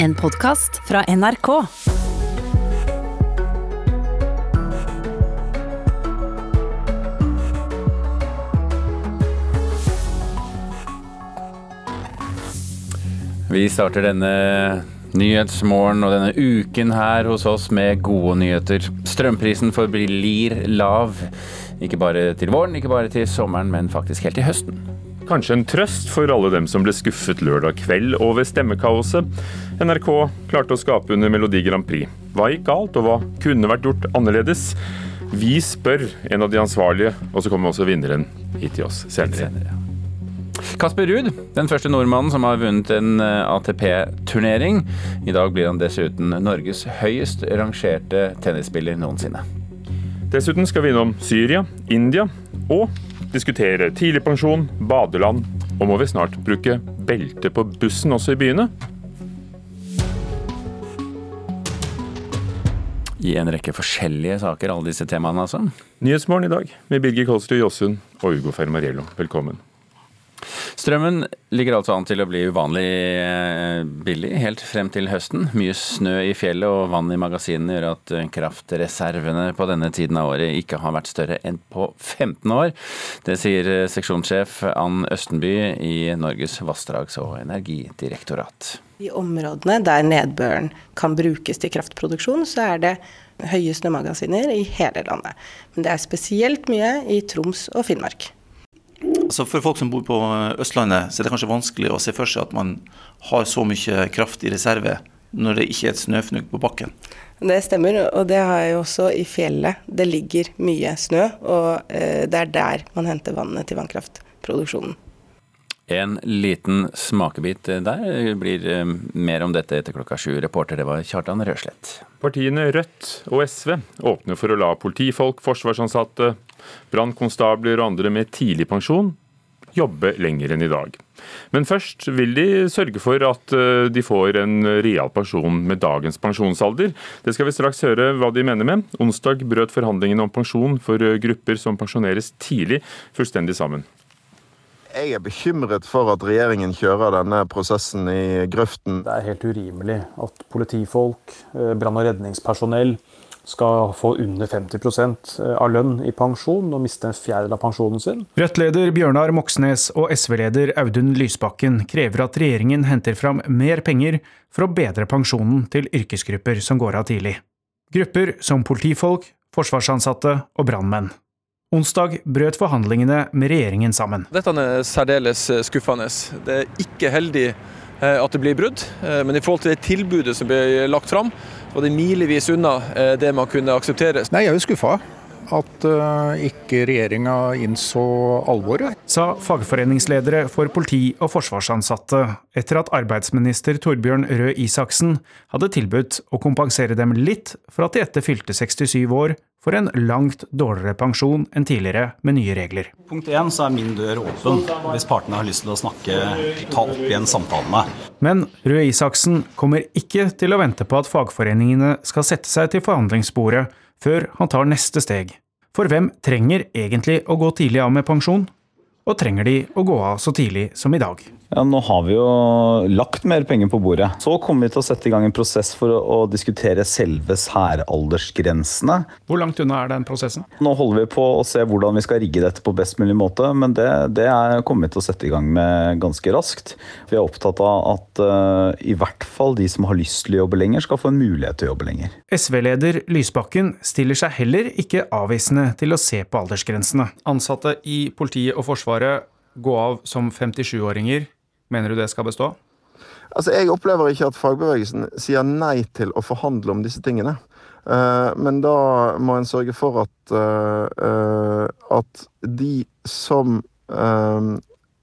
En podkast fra NRK. Vi starter denne Nyhetsmorgen og denne uken her hos oss med gode nyheter. Strømprisen forblir lav. Ikke bare til våren, ikke bare til sommeren, men faktisk helt til høsten. Kanskje en trøst for alle dem som ble skuffet lørdag kveld over stemmekaoset. NRK klarte å skape under Melodi Grand Prix. Hva gikk galt, og hva kunne vært gjort annerledes? Vi spør en av de ansvarlige, og så kommer også vinneren hit til oss senere. Kasper Ruud, den første nordmannen som har vunnet en eh, ATP-turnering. I dag blir han dessuten Norges høyest rangerte tennisspiller noensinne. Dessuten skal vi innom Syria, India og diskutere tidligpensjon, badeland, og må vi snart bruke belte på bussen også i byene? I en rekke forskjellige saker, alle disse temaene altså. Nyhetsmorgen i dag med Birger Kolsrud Jåsund og Ugo Fermariello. Velkommen. Strømmen ligger altså an til å bli uvanlig eh, billig helt frem til høsten. Mye snø i fjellet og vann i magasinene gjør at eh, kraftreservene på denne tiden av året ikke har vært større enn på 15 år. Det sier eh, seksjonssjef Ann Østenby i Norges vassdrags- og energidirektorat. I områdene der nedbøren kan brukes til kraftproduksjon, så er det høye snømagasiner i hele landet. Men det er spesielt mye i Troms og Finnmark. Altså for folk som bor på Østlandet, så er det kanskje vanskelig å se for seg at man har så mye kraft i reserve når det ikke er et snøfnugg på bakken. Det stemmer, og det har jeg jo også i fjellet. Det ligger mye snø, og eh, det er der man henter vannet til vannkraftproduksjonen. En liten smakebit der. Det blir eh, mer om dette etter klokka sju. Reporter det var Kjartan Røslett. Partiene Rødt og SV åpner for å la politifolk, forsvarsansatte, brannkonstabler og andre med tidligpensjon jobbe lenger enn i dag. Men først vil de sørge for at eh, de får en real pensjon med dagens pensjonsalder. Det skal vi straks høre hva de mener med. Onsdag brøt forhandlingene om pensjon for eh, grupper som pensjoneres tidlig, fullstendig sammen. Jeg er bekymret for at regjeringen kjører denne prosessen i grøften. Det er helt urimelig at politifolk, eh, brann- og redningspersonell skal få under 50% av lønn i pensjon og miste en fjerdedel av pensjonen sin. Rødt-leder Bjørnar Moxnes og SV-leder Audun Lysbakken krever at regjeringen henter fram mer penger for å bedre pensjonen til yrkesgrupper som går av tidlig. Grupper som politifolk, forsvarsansatte og brannmenn. Onsdag brøt forhandlingene med regjeringen sammen. Dette er særdeles skuffende. Det er ikke heldig at det blir brudd, men i forhold til det tilbudet som ble lagt fram, var det milevis unna det man kunne akseptere. Nei, Jeg er jo skuffa at uh, ikke regjeringa innså alvoret. Sa fagforeningsledere for politi- og forsvarsansatte etter at arbeidsminister Torbjørn Røe Isaksen hadde tilbudt å kompensere dem litt for at de etter fylte 67 år får en langt dårligere pensjon enn tidligere med nye regler. Punkt én så er min dør åpen hvis partene har lyst til å snakke, ta opp igjen samtalene. Men Røe Isaksen kommer ikke til å vente på at fagforeningene skal sette seg til forhandlingsbordet før han tar neste steg. For hvem trenger egentlig å gå tidlig av med pensjon? Og trenger de å gå av så tidlig som i dag? Ja, Nå har vi jo lagt mer penger på bordet. Så kommer vi til å sette i gang en prosess for å, å diskutere selve særaldersgrensene. Hvor langt unna er den prosessen? Nå holder vi på å se hvordan vi skal rigge dette på best mulig måte, men det, det er, kommer vi til å sette i gang med ganske raskt. Vi er opptatt av at uh, i hvert fall de som har lyst til å jobbe lenger, skal få en mulighet til å jobbe lenger. SV-leder Lysbakken stiller seg heller ikke avvisende til å se på aldersgrensene. Ansatte i politiet og Forsvaret gå av som 57-åringer. Mener du det skal bestå? Altså, Jeg opplever ikke at fagbevegelsen sier nei til å forhandle om disse tingene. Uh, men da må en sørge for at, uh, at de som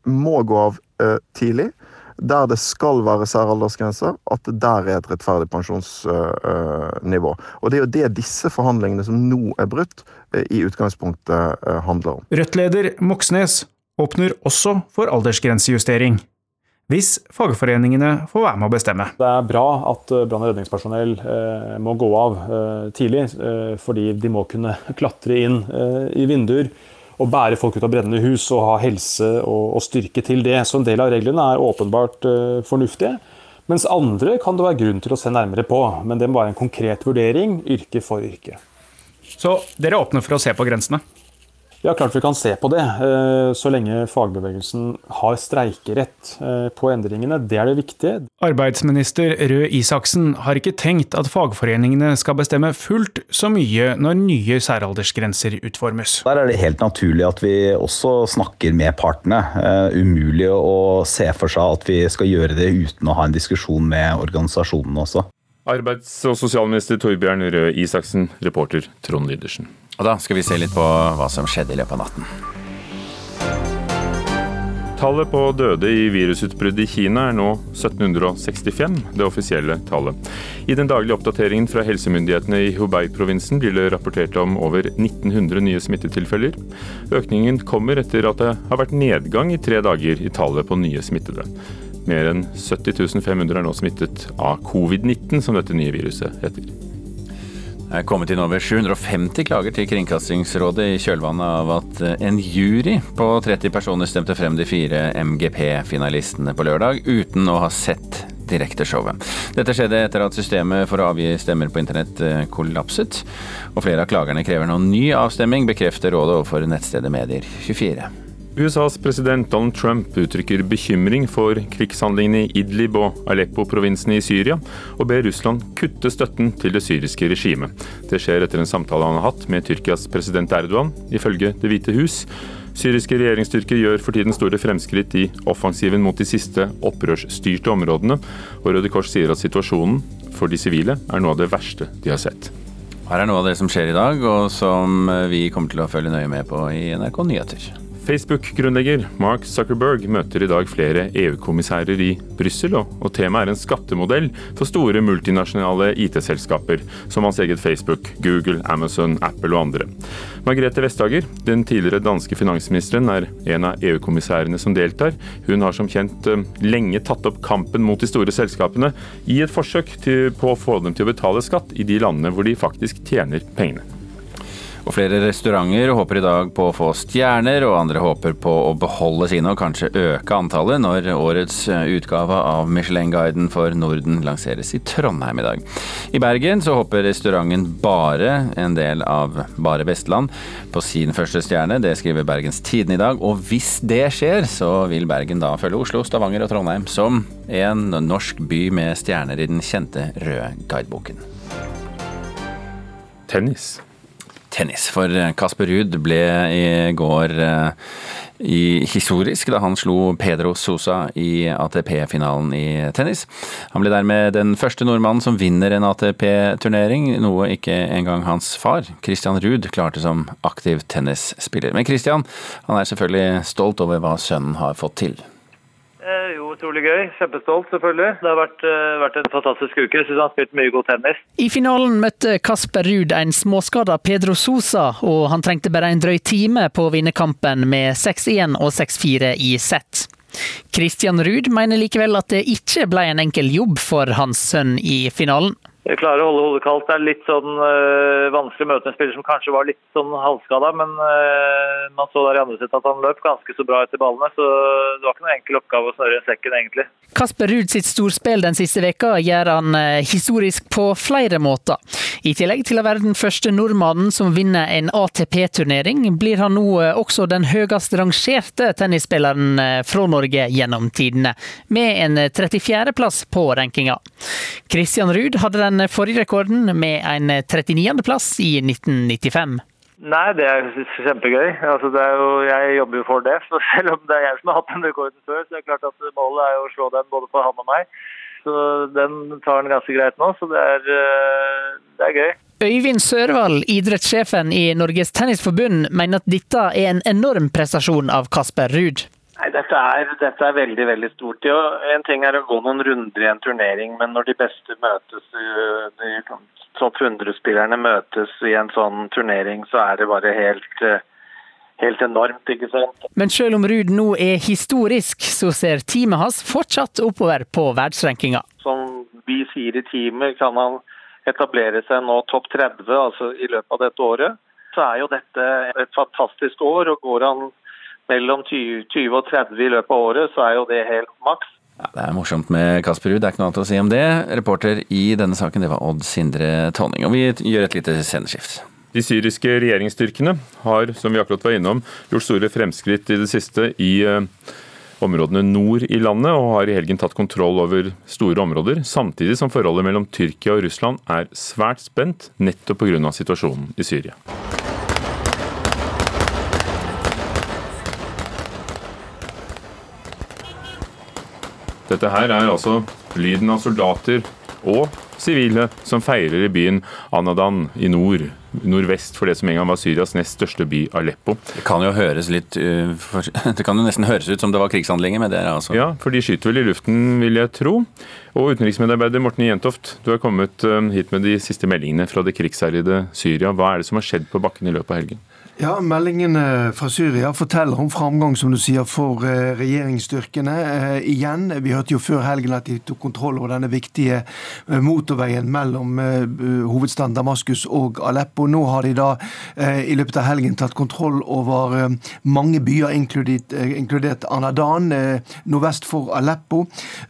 må gå av tidlig, der det skal være særaldersgrenser, at det der er et rettferdig pensjonsnivå. Og det er jo det disse forhandlingene som nå er brutt, i utgangspunktet handler om. Rødt-leder Moxnes åpner også for aldersgrensejustering hvis fagforeningene får være med å bestemme. Det er bra at brann- og redningspersonell eh, må gå av eh, tidlig, eh, fordi de må kunne klatre inn i vinduer og bære folk ut av brennende hus og ha helse og, og, styrke til det. Så en del av reglene er åpenbart fornuftige. Mens andre kan det være grunn til å se nærmere på, men det må være en konkret vurdering, yrke for yrke. Så dere åpner for å se på grensene? Ja, klart vi kan se på det, eh, så lenge fagbevegelsen har streikerett eh, på endringene. Det er det viktige. Arbeidsminister Røe Isaksen har ikke tenkt at fagforeningene skal bestemme fullt så mye når nye særaldersgrenser utformes. Der er det helt naturlig at vi også snakker med partene. Uh, umulig å se for seg at vi skal gjøre det uten å ha en diskusjon med organisasjonene også. Arbeids- og sosialminister Torbjørn Røe Isaksen, reporter Trond Lydersen. Og da skal vi se litt på hva som skjedde i løpet av natten. Tallet på døde i virusutbruddet i Kina er nå 1765, det offisielle tallet. I den daglige oppdateringen fra helsemyndighetene i Hubei-provinsen blir det rapportert om over 1900 nye smittetilfeller. Økningen kommer etter at det har vært nedgang i tre dager i tallet på nye smittede. Mer enn 70 500 er nå smittet av covid-19, som dette nye viruset heter. Er kommet inn over 750 klager til Kringkastingsrådet i kjølvannet av at en jury på 30 personer stemte frem de fire MGP-finalistene på lørdag, uten å ha sett direkteshowet. Dette skjedde etter at systemet for å avgi stemmer på internett eh, kollapset, og flere av klagerne krever nå ny avstemming, bekrefter rådet overfor nettstedet Medier24. USAs president Donald Trump uttrykker bekymring for krigshandlingene i Idlib og Aleppo-provinsene i Syria, og ber Russland kutte støtten til det syriske regimet. Det skjer etter en samtale han har hatt med Tyrkias president Erdogan, ifølge Det hvite hus. Syriske regjeringsstyrker gjør for tiden store fremskritt i offensiven mot de siste opprørsstyrte områdene, og Røde Kors sier at situasjonen for de sivile er noe av det verste de har sett. Her er noe av det som skjer i dag, og som vi kommer til å følge nøye med på i NRK Nyheter. Facebook-grunnlegger Mark Zuckerberg møter i dag flere EU-kommissærer i Brussel, og temaet er en skattemodell for store multinasjonale IT-selskaper, som hans eget Facebook, Google, Amazon, Apple og andre. Margrethe Vestager, den tidligere danske finansministeren, er en av EU-kommissærene som deltar. Hun har som kjent eh, lenge tatt opp kampen mot de store selskapene, i et forsøk på å få dem til å betale skatt i de landene hvor de faktisk tjener pengene. Og flere restauranter håper i dag på å få stjerner, og andre håper på å beholde sine og kanskje øke antallet når årets utgave av Michelin-guiden for Norden lanseres i Trondheim i dag. I Bergen så håper restauranten Bare, en del av Bare Vestland, på sin første stjerne. Det skriver Bergens Tidende i dag. Og hvis det skjer, så vil Bergen da følge Oslo, Stavanger og Trondheim som en norsk by med stjerner i den kjente røde guideboken. Tennis tennis. For eh, Kasper Ruud ble i går eh, i historisk da han slo Pedro Sosa i ATP-finalen i tennis. Han ble dermed den første nordmannen som vinner en ATP-turnering, noe ikke engang hans far, Christian Ruud, klarte som aktiv tennisspiller. Men Christian han er selvfølgelig stolt over hva sønnen har fått til. Eh, jo, utrolig gøy. Kjempestolt, selvfølgelig. Det har vært, uh, vært en fantastisk uke. Syns han har spilt mye god tennis. I finalen møtte Kasper Ruud en småskada Pedro Sosa, og han trengte bare en drøy time på å vinne kampen med 6-1 og 6-4 i sett. Christian Ruud mener likevel at det ikke ble en enkel jobb for hans sønn i finalen. Klarer å holde hodet kaldt. Det er litt sånn øh, vanskelig å møte en spiller som kanskje var litt sånn halvskada, men øh, man så der i andre sett at han løp ganske så bra etter ballene, så det var ikke noen enkel oppgave å snøre sekken, egentlig. Kasper Ruud sitt storspill den siste veka gjør han øh, historisk på flere måter. I tillegg til å være den første nordmannen som vinner en ATP-turnering, blir han nå også den høyest rangerte tennisspilleren fra Norge gjennom tidene, med en 34.-plass på rankinga. Christian Ruud hadde den den forrige rekorden med en 39.-plass i 1995? Nei, det er kjempegøy. Altså, det er jo, jeg jobber jo for det. Så selv om det er jeg som har hatt den rekorden før, så er det klart at målet er å slå den både for han og meg. Så den tar han ganske greit nå, så det er, eh, det er gøy. Øyvind Sørvald, idrettssjefen i Norges Tennisforbund, mener at dette er en enorm prestasjon av Kasper Ruud. Nei, dette er, dette er, veldig veldig stort. Jo, en ting er å gå noen runder i en turnering, men når de beste møtes, eh, de topp 100-spillerne møtes i en sånn turnering, så er det bare helt, eh, helt enormt. ikke sant? Men selv om Ruud nå er historisk, så ser teamet hans fortsatt oppover på verdensrankinga. Som vi sier i teamet, kan han etablere seg nå topp 30 altså i løpet av dette året. Så er jo dette et fantastisk år. og går han mellom 20, og 30 i løpet av året, så er jo det helt maks. Ja, det er morsomt med Kasper Ruud, det er ikke noe annet å si om det. Reporter i denne saken, det var Odd Sindre Tonning. Og vi gjør et lite sceneskift. De syriske regjeringsstyrkene har, som vi akkurat var innom, gjort store fremskritt i det siste i uh, områdene nord i landet, og har i helgen tatt kontroll over store områder, samtidig som forholdet mellom Tyrkia og Russland er svært spent, nettopp pga. situasjonen i Syria. Dette her er altså lyden av soldater og sivile som feirer i byen Anadan i nord, nordvest for det som en gang var Syrias nest største by, Aleppo. Det kan jo høres litt uh, Det kan jo nesten høres ut som det var krigshandlinger, men det er altså Ja, for de skyter vel i luften, vil jeg tro. Og utenriksmedarbeider Morten Jentoft, du har kommet uh, hit med de siste meldingene fra det krigsherjede Syria. Hva er det som har skjedd på bakken i løpet av helgen? Ja, Meldingene fra Syria forteller om framgang som du sier, for eh, regjeringsstyrkene. Eh, igjen, Vi hørte jo før helgen at de tok kontroll over denne viktige eh, motorveien mellom eh, hovedstaden Damaskus og Aleppo. Nå har de da eh, i løpet av helgen tatt kontroll over eh, mange byer, inkludert, inkludert Anadan, nordvest for Aleppo.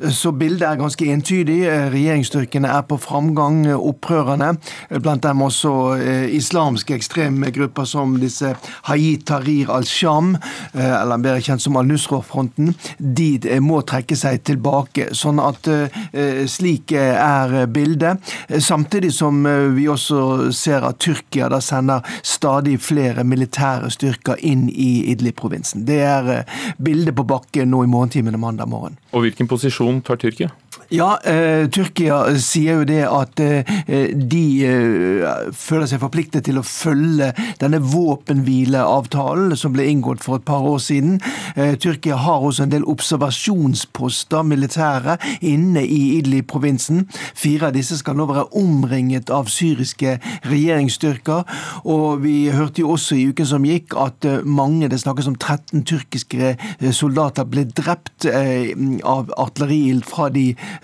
Så bildet er ganske entydig. regjeringsstyrkene er på framgang. Opprørerne, blant dem også islamske ekstremgrupper som disse disse Hayit Tahrir al-Sham, eh, eller bedre kjent som al-Nusra-fronten, de eh, må trekke seg tilbake. Sånn at eh, slik er bildet. Samtidig som vi også ser at Tyrkia da sender stadig flere militære styrker inn i Idlib-provinsen. Det er bildet på bakken nå i morgentimene mandag morgen. Og hvilken posisjon tar Tyrkia? Ja, eh, Tyrkia sier jo det at eh, de eh, føler seg forpliktet til å følge denne våpenhvileavtalen som ble inngått for et par år siden. Eh, Tyrkia har også en del observasjonsposter, militære, inne i Idli-provinsen. Fire av disse skal nå være omringet av syriske regjeringsstyrker. Og vi hørte jo også i uken som gikk at eh, mange, det snakkes om 13 tyrkiske eh, soldater, ble drept av artilleriild fra de eh,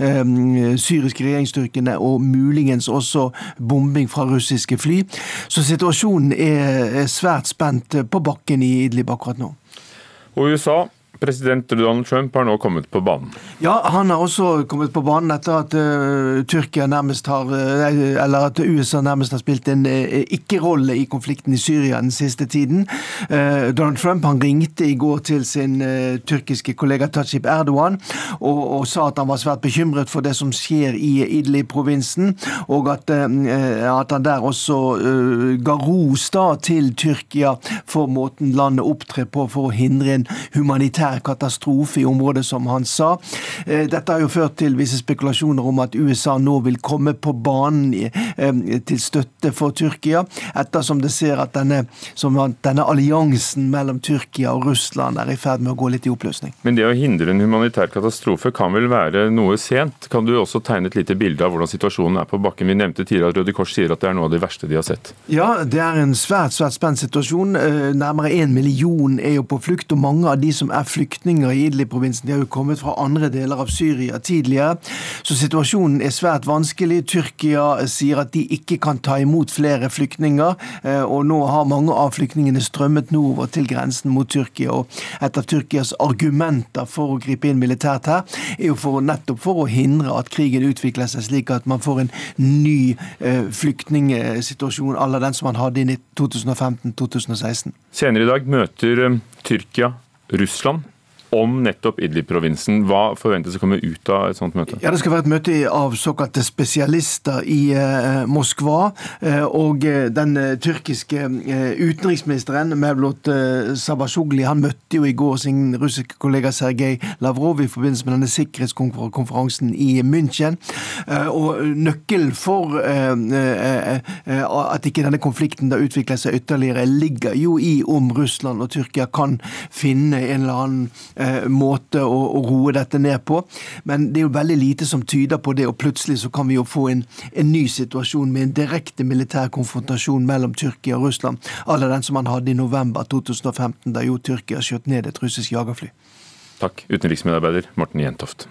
syriske regjeringsstyrkene og muligens også bombing fra russiske fly. Så situasjonen er svært spent på bakken i Idlib akkurat nå. Og USA President Donald Trump har nå kommet på banen. Ja, han har også kommet på banen etter at uh, Tyrkia nærmest har uh, Eller at USA nærmest har spilt en uh, ikke-rolle i konflikten i Syria den siste tiden. Donald Trump han ringte i går til sin tyrkiske kollega Tajib Erdogan og, og, sa at han var svært bekymret for det som skjer i Idlib-provinsen, og at, at, han der også ga ros da til Tyrkia for måten landet opptrer på for å hindre en humanitær humanitær katastrofe i området, som han sa. Eh, dette har jo ført til visse spekulasjoner om at USA nå vil komme på banen eh, til støtte for Tyrkia, ettersom det ser at denne, denne alliansen mellom Tyrkia og Russland er i ferd med å gå litt i oppløsning. Men det å hindre en humanitær katastrofe kan vel være noe sent? Kan du også tegne et lite bilde av hvordan situasjonen er på bakken? Vi nevnte tidligere at Røde Kors sier at det er noe av det verste de har sett. Ja, det er en svært, svært spent situasjon. Eh, nærmere én million er jo på flukt, og mange av de som er flyktninger, flyktninger i Idlib-provinsen. De har jo kommet fra andre deler av Syria tidligere. Så situasjonen er svært vanskelig. Tyrkia sier at de ikke kan ta imot flere flyktninger. Eh, og nå har mange av flyktningene strømmet nordover til grensen mot Tyrkia. Og et av Tyrkias argumenter for å gripe inn militært her, er jo for, nettopp for å hindre at krigen utvikler seg slik at man får en ny eh, flyktningsituasjon à la den som man hadde i 2015-2016. Senere i dag møter eh, Tyrkia Russland om nettopp Idlib-provinsen. Hva forventes å komme ut av et sånt møte? Ja, Det skal være et møte av såkalte spesialister i eh, Moskva. Eh, og eh, den tyrkiske utenriksministeren Mevlut Sabashogli han møtte jo i går sin russiske kollega Sergej Lavrov i forbindelse med denne sikkerhetskonferansen i München. og nøkkelen for at ikke denne konflikten da utvikler seg ytterligere, ligger jo i om Russland og Tyrkia kan finne en eller annen eh, måte å, å, roe dette ned på. Men det er jo veldig lite som tyder på det, og plutselig så kan vi jo få en, en ny situasjon med en direkte militær konfrontasjon mellom Tyrkia og Russland, alle den som man hadde i november 2015, da jo Tyrkia skjøt ned et russisk jagerfly. Takk, utenriksmedarbeider Morten Jentoft.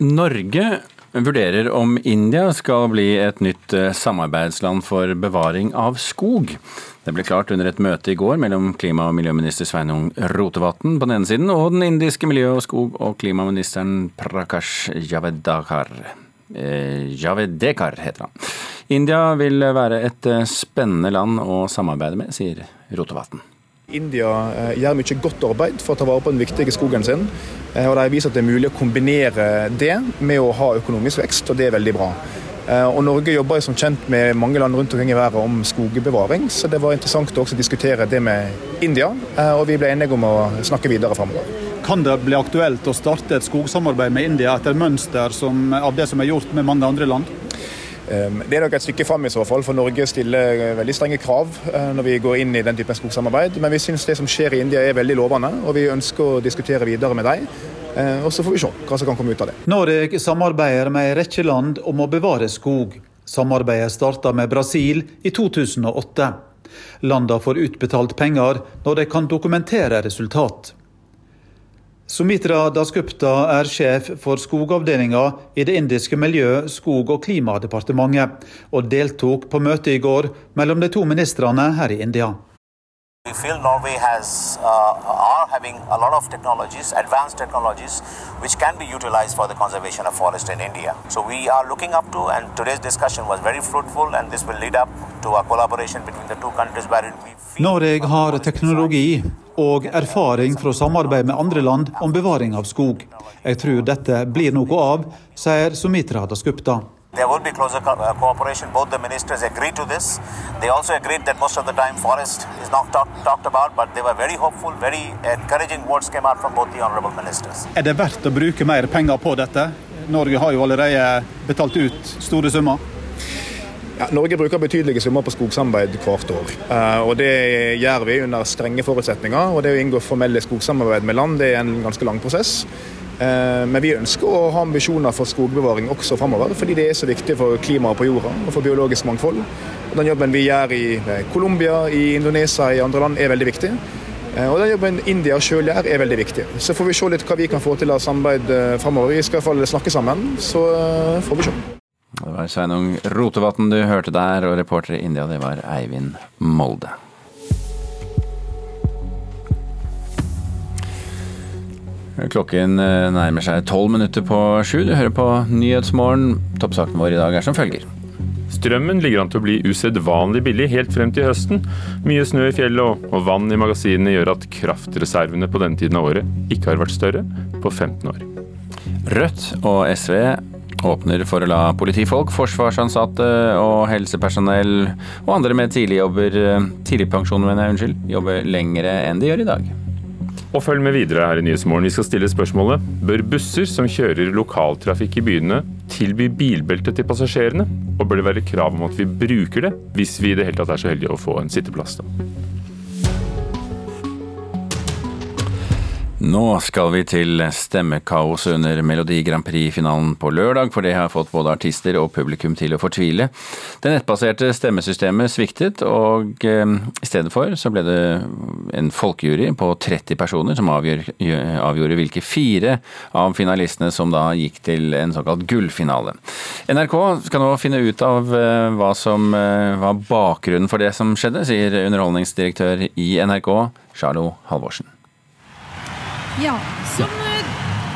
Norge vurderer om India skal bli et nytt eh, samarbeidsland for bevaring av skog. Det ble klart under et møte i går mellom klima- og miljøminister Sveinung Rotevatn på den ene siden og den indiske miljø- og skog- og klimaministeren Prakash Javedekar. Eh, Javedekar heter han. India vil være et eh, spennende land å samarbeide med, sier Rotevatn. India eh, gjør mye godt arbeid for å ta vare på den viktige skogen sin. Eh, og De vist at det er mulig å kombinere det med å ha økonomisk vekst, og det er veldig bra. Eh, og Norge jobber som kjent med mange land rundt omkring i verden om skogbevaring, så det var interessant å også diskutere det med India. Og vi ble enige om å snakke videre framover. Kan det bli aktuelt å starte et skogsamarbeid med India etter mønster som, av det som er gjort med mange andre land? Ehm, det er nok et stykke fram i så fall, for Norge stiller eh, veldig strenge krav eh, når vi går inn i den typen skogsamarbeid. Men vi syns det som skjer i India er veldig lovende, og vi ønsker å diskutere videre med dem. Eh, og så får vi se hva som kan komme ut av det. Norge samarbeider med en rekke land om å bevare skog. Samarbeidet starta med Brasil i 2008. Landene får utbetalt penger når de kan dokumentere resultat. Sumitra Dasgupta er sjef for skogavdelinga i det indiske miljø-, skog- og klimadepartementet, og deltok på møtet i går mellom de to ministrene her i India. We feel Norway has uh, are having a lot of technologies, advanced technologies, which can be utilized for the conservation of forest in India. So we are looking up to, and today's discussion was very fruitful, and this will lead up to a collaboration between the two countries where we Norge har teknologi og erfaring fra samarbeid med andre land om bevaring av skog. Jeg tror dette blir noe av, sier Sumitra Dasgupta. There will be closer co uh, cooperation. Both the ministers agreed to this. They also agreed that most of the time forest is not talk, talked about, but they were very hopeful, very encouraging words came out from both the honorable ministers. Er det verdt å bruke mer penger på dette? Norge har jo allerede betalt ut store summer. Ja, Norge bruker betydelige summer på skogsamarbeid hvert år. Uh, og Det gjør vi under strenge forutsetninger. og Det å inngå formelle skogsamarbeid med land det er en ganske lang prosess. Uh, men vi ønsker å ha ambisjoner for skogbevaring også framover, fordi det er så viktig for klimaet på jorda og for biologisk mangfold. Og Den jobben vi gjør i Colombia, i Indonesia i andre land er veldig viktig. Uh, og den jobben India sjøl gjør, er veldig viktig. Så får vi se litt hva vi kan få til av samarbeid framover. Vi skal i hvert fall snakke sammen, så får vi se. Det var Sveinung Rotevatn du hørte der, og reporter i India det var Eivind Molde. Klokken eh, nærmer seg tolv minutter på sju. Du hører på Nyhetsmorgen. Toppsaken vår i dag er som følger. Strømmen ligger an til å bli usedvanlig billig helt frem til høsten. Mye snø i fjellet og, og vann i magasinene gjør at kraftreservene på denne tiden av året ikke har vært større på 15 år. Rødt og SV åpner for å la politifolk, forsvarsansatte og helsepersonell og andre med tidligjobber, tidligpensjon, mener jeg, unnskyld, jobbe lengre enn de gjør i dag. Og følg med videre her i Nyhetsmorgen. Vi skal stille spørsmålet bør busser som kjører lokaltrafikk i byene tilby bilbelte til passasjerene? Og bør det være krav om at vi bruker det, hvis vi i det hele tatt er så heldige å få en sitteplass? da? Nå skal vi til stemmekaos under Melodi Grand Prix-finalen på lørdag, for det har fått både artister og publikum til å fortvile. Det nettbaserte stemmesystemet sviktet, og eh, i stedet for så ble det en folkejury på 30 personer som avgjorde hvilke fire av finalistene som da gikk til en såkalt gullfinale. NRK skal nå finne ut av eh, hva som eh, var bakgrunnen for det som skjedde, sier underholdningsdirektør i NRK, Charlo Halvorsen. Ja, som eh,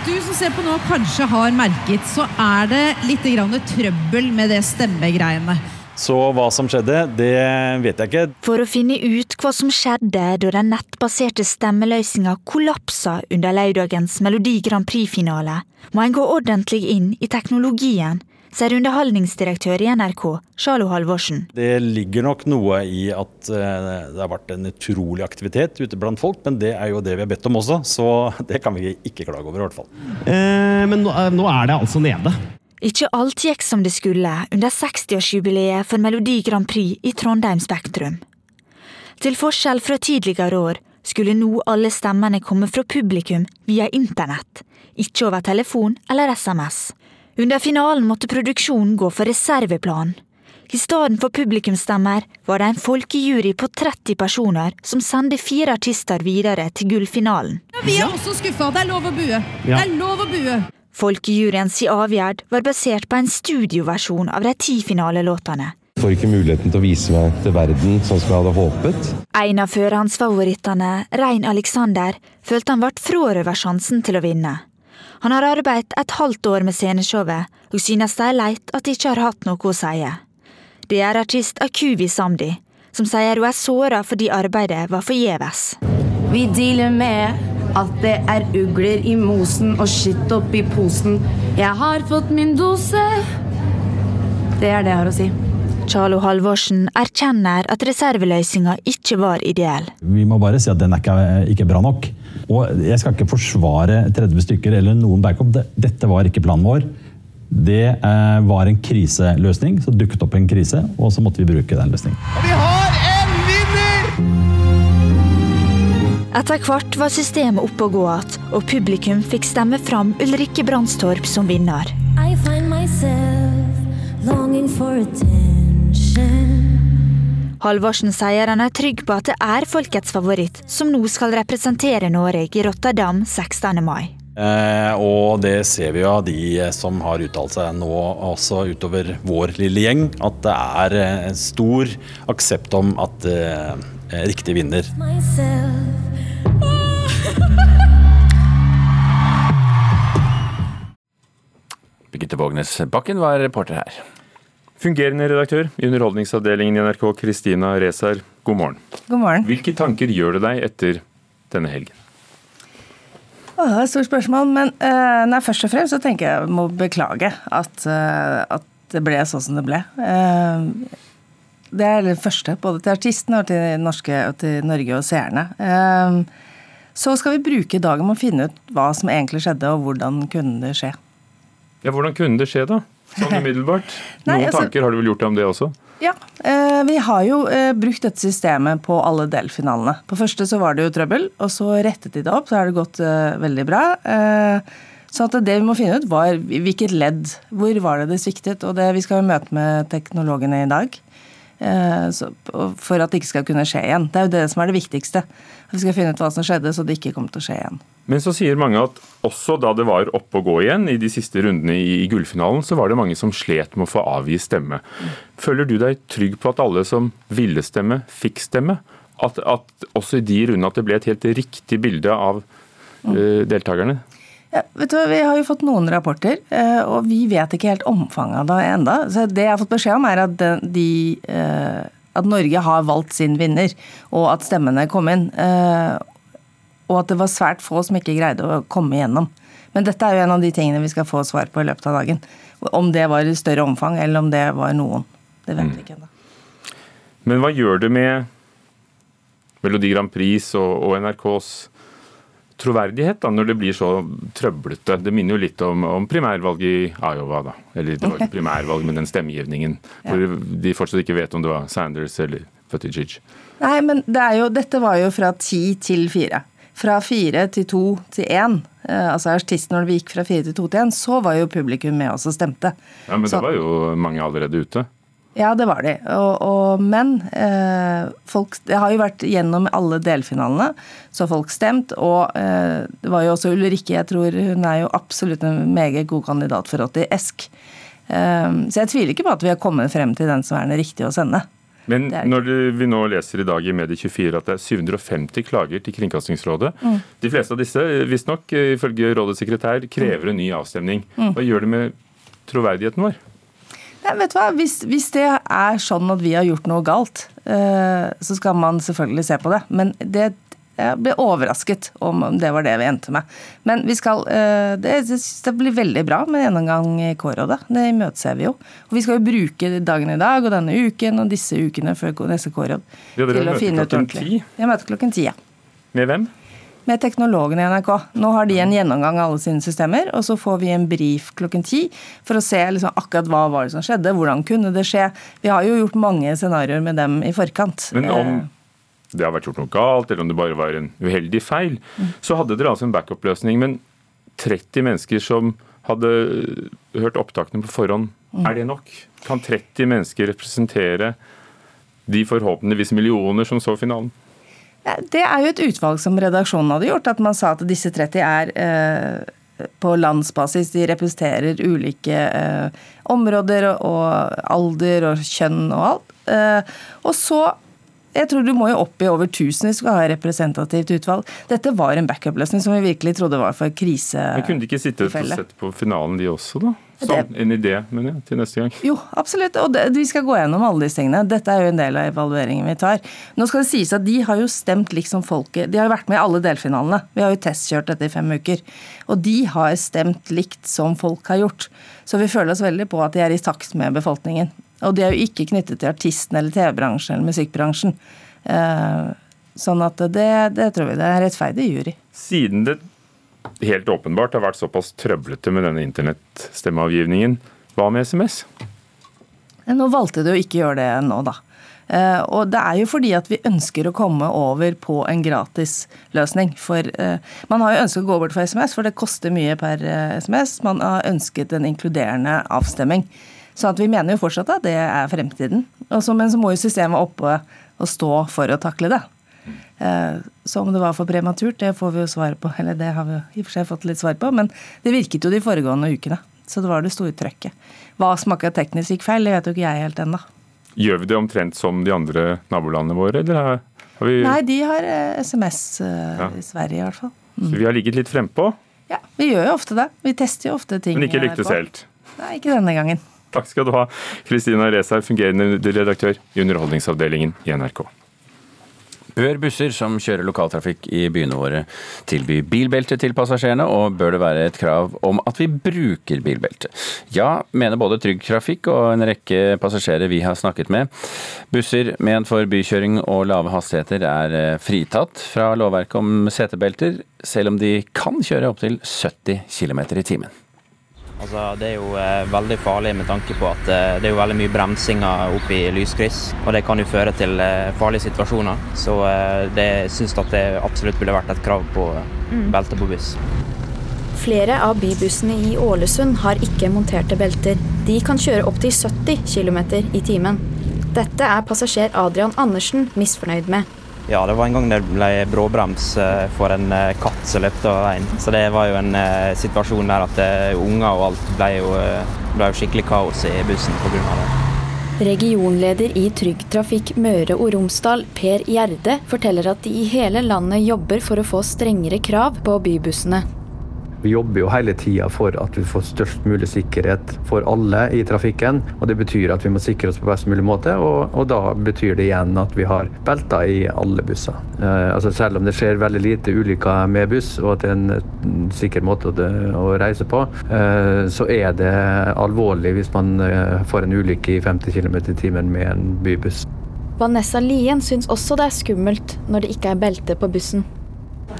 du som ser på nå kanskje har merket, så er det litt trøbbel med det stemmegreiene. Så hva som skjedde, det vet jeg ikke. For å finne ut hva som skjedde da den nettbaserte stemmeløsninga kollapsa under lørdagens Melodi Grand Prix-finale, må en gå ordentlig inn i teknologien sier underholdningsdirektør i NRK, Sjalo Halvorsen. Det ligger nok noe i at eh, det har vært en utrolig aktivitet ute blant folk, men det er jo det vi har bedt om også, så det kan vi ikke klage over i hvert fall. Eh, men nå, eh, nå er det altså nede. Ikke alt gikk som det skulle under 60-årsjubileet for Melodi Grand Prix i Trondheim Spektrum. Til forskjell fra tidligere år skulle nå alle stemmene komme fra publikum via internett, ikke over telefon eller SMS. Under finalen måtte produksjonen gå for reserveplan. I stedet for publikumsstemmer var det en folkejury på 30 personer som sendte fire artister videre til gullfinalen. Vi er også skuffa. Det er lov å bue. Det er lov å bue. Folkejuryens avgjørelse var basert på en studioversjon av de ti finalelåtene. Får ikke muligheten til å vise meg til verden sånn som jeg hadde håpet. En av førhandsfavorittene, Rein Alexander, følte han ble frarøvet sjansen til å vinne. Han har arbeidet et halvt år med sceneshowet, og synes det er leit at de ikke har hatt noe å si. Det er artist Akuvi Samdi, som sier hun er såra fordi arbeidet var forgjeves. Vi dealer med at det er ugler i mosen og skitt oppi posen. Jeg har fått min dose. Det er det jeg har å si. Charlo Halvorsen erkjenner at reserveløsninga ikke var ideell. Vi må bare si at den er ikke, ikke bra nok. Og jeg skal ikke forsvare 30 stykker eller noen backup. Dette var ikke planen vår. Det eh, var en kriseløsning. Så dukket opp en krise, og så måtte vi bruke den løsningen. Og vi har en vinner! Etter hvert var systemet oppe og gå igjen, og publikum fikk stemme fram Ulrikke Brandstorp som vinner. I find myself longing for attention. Halvorsen sier han er trygg på at det er folkets favoritt som nå skal representere Norge i Rotterdam 16. mai. Eh, og det ser vi jo av de som har uttalt seg nå også utover vår lille gjeng, at det er en stor aksept om at eh, riktig vinner. Birgitte Vågnes Bakken var reporter her. Fungerende redaktør i Underholdningsavdelingen i NRK, Kristina Resar, god morgen. God morgen. Hvilke tanker gjør det deg etter denne helgen? Å, det er et stort spørsmål, men uh, nei, først og fremst så tenker jeg må beklage at, uh, at det ble sånn som det ble. Uh, det er det første, både til artistene og til, norske, og til Norge og seerne. så skal vi bruke dagen med å finne ut hva som egentlig skjedde, og hvordan kunne det skje. Ja, Hvordan kunne det skje, da? Sånn umiddelbart? Noen Nei, altså- tanker har du vel gjort deg om det også? Ja, eh, vi har jo eh, brukt dette systemet på alle delfinalene. På første så var det jo trøbbel, og så rettet de det opp, så har det gått eh, veldig bra. Så at det vi må finne ut, var hvilket ledd. Hvor var det det sviktet? Og det, vi skal jo møte med teknologene i dag. Så, for at det ikke skal kunne skje igjen. Det er jo det som er det viktigste. At vi skal finne ut hva som skjedde, så det ikke kommer til å skje igjen. Men så sier mange at også da det var oppe å gå igjen i de siste rundene i, i gullfinalen, så var det mange som slet med å få avgi stemme. Føler du deg trygg på at alle som ville stemme, fikk stemme? At, at også i de rundene at det ble et helt riktig bilde av uh, deltakerne? Ja, vet du, Vi har jo fått noen rapporter, og vi vet ikke helt omfanget av det enda. Så Det jeg har fått beskjed om, er at, de, at Norge har valgt sin vinner, og at stemmene kom inn. Og at det var svært få som ikke greide å komme igjennom. Men dette er jo en av de tingene vi skal få svar på i løpet av dagen. Om det var i større omfang, eller om det var noen. Det vet vi ikke ennå. Men hva gjør det med Melodi Grand Prix og, og NRKs troverdighet da, når det blir så trøblete. Det minner jo litt om, om primærvalget i Iowa, da. Eller det var ikke primærvalg, men den stemmegivningen. Hvor ja. de fortsatt ikke vet om det var Sanders eller Buttigieg. Nei, men det er jo, dette var jo fra ti til fire. Fra fire til to til én. Eh, altså artisten når vi gikk fra fire til to til én, så var jo publikum med oss og stemte. Ja, Men så, det var jo mange allerede ute. Ja, det var de. Og, og, men eh, folk, det har jo vært gjennom alle delfinalene, så folk stemt. Og eh, det var jo også Ulrikke, jeg tror hun er jo absolutt en meget god kandidat for 80 Esk. Eh, så jeg tviler ikke på at vi har kommet frem til den som er den riktige å sende. Men når vi nå leser i dag i Medie24 at det er 750 klager til Kringkastingsrådet mm. De fleste av disse, visstnok ifølge rådets sekretær, krever en ny avstemning. Mm. Hva gjør det med troverdigheten vår? Ja, vet du hva? Hvis, hvis, det er sånn at vi har gjort noe galt, uh, så skal man selvfølgelig se på det. Men det, jeg ble overrasket om det var det vi endte med. Men vi skal, uh, det, det, blir veldig bra med gjennomgang i K-rådet. Det imøteser vi jo. Og vi skal jo bruke dagen i dag og denne uken og disse ukene før neste K-råd ja, til å finne ut ordentlig. Vi møter klokken ti, ja. Med hvem? med teknologene i NRK. Nå har de en gjennomgang av alle sine systemer, og så får vi en brief klokken ti for å se liksom akkurat hva var det som skjedde, hvordan kunne det skje. Vi har jo gjort mange scenarioer med dem i forkant. Men om det har vært gjort noe galt, eller om det bare var en uheldig feil, så hadde dere altså en backup-løsning. Men 30 mennesker som hadde hørt opptakene på forhånd, er det nok? Kan 30 mennesker representere de forhåpentligvis millioner som så finalen? Det er jo et utvalg som redaksjonen hadde gjort, at man sa at disse 30 er, på landsbasis. De representerer ulike eh, områder og, og, alder og kjønn og alt. Eh, og så jeg tror du må jo opp i over 1000 hvis du skal ha representativt utvalg. Dette var en backup-løsning som vi virkelig trodde var for krise. Men Kunne de ikke sittet og sett på finalen de også, da? Som en idé, mener jeg, til neste gang. Jo, absolutt. Og det, vi skal gå gjennom alle disse tingene. Dette er jo en del av evalueringen vi tar. Nå skal det sies at de har jo stemt liksom folket. De har jo vært med i alle delfinalene. Vi har jo testkjørt dette i fem uker. Og de har stemt likt som folk har gjort. Så vi føler oss veldig på at de er i takt med befolkningen. Og de er jo ikke knyttet til artisten eller TV-bransjen eller musikkbransjen. Eh, sånn at det, det tror vi det er en rettferdig jury. Siden det helt åpenbart har vært såpass trøblete med denne internettstemmeavgivningen, hva med SMS? Nå valgte du å ikke gjøre det nå, da. Eh, og det er jo fordi at vi ønsker å komme over på en gratis løsning. For uh, man har jo ønsket å gå bort fra SMS, for det koster mye per uh, SMS. Man har ønsket en inkluderende avstemming. Så at vi mener jo fortsatt at det er fremtiden. Så, men så må jo systemet oppe og stå for å takle det. Eh, så om det var for prematurt, det får vi jo svar på. Eller det har vi i og for seg fått litt svar på, men det virket jo de foregående ukene. Så det var det store trøkket. Hva som akkurat teknisk gikk feil, det vet jo ikke jeg helt ennå. Gjør vi det omtrent som de andre nabolandene våre, eller har, vi Nei, de har SMS uh, eh, ja. i Sverige i hvert fall. Mm. Så vi har ligget litt frempå? Ja, vi gjør jo ofte det. Vi tester jo ofte ting. Men ikke lyktes helt? Nei, ikke denne gangen. Takk skal du ha, Kristina Reshaug, fungerende redaktør i Underholdningsavdelingen i NRK. Bør busser som kjører lokaltrafikk i byene våre tilby bilbelte til passasjerene, og bør det være et krav om at vi bruker bilbelte? Ja, mener både Trygg Trafikk og en rekke passasjerer vi har snakket med. Busser ment for bykjøring og lave hastigheter er eh, fritatt fra lovverket om setebelter, selv om de kan kjøre opptil 70 km i timen. Altså, det er jo eh, veldig farlig med tanke på at eh, det er jo veldig mye bremsinger oppe i lyskryss. Og det kan jo føre til eh, farlige situasjoner. Så eh, det syns at det absolutt burde vært et krav på mm. belte på buss. Flere av bybussene i Ålesund har ikke monterte belter. De kan kjøre opptil 70 km i timen. Dette er passasjer Adrian Andersen misfornøyd med. Ja, det var en gang det ble bråbrems eh, for en eh, katt som løpte over veien. Så det var jo en eh, situasjon der at uh, unger og alt ble jo, ble jo skikkelig kaos i bussen pga. det. Regionleder i Trygg Trafikk Møre og Romsdal, Per Gjerde, forteller at de i hele landet jobber for å få strengere krav på bybussene. Vi jobber jo hele tida for at vi får størst mulig sikkerhet for alle i trafikken. og Det betyr at vi må sikre oss på best mulig måte, og, og da betyr det igjen at vi har belter i alle busser. Eh, altså Selv om det skjer veldig lite ulykker med buss, og at det er en sikker måte å, å reise på, eh, så er det alvorlig hvis man eh, får en ulykke i 50 km i timen med en bybuss. Vanessa Lien syns også det er skummelt når det ikke er belte på bussen.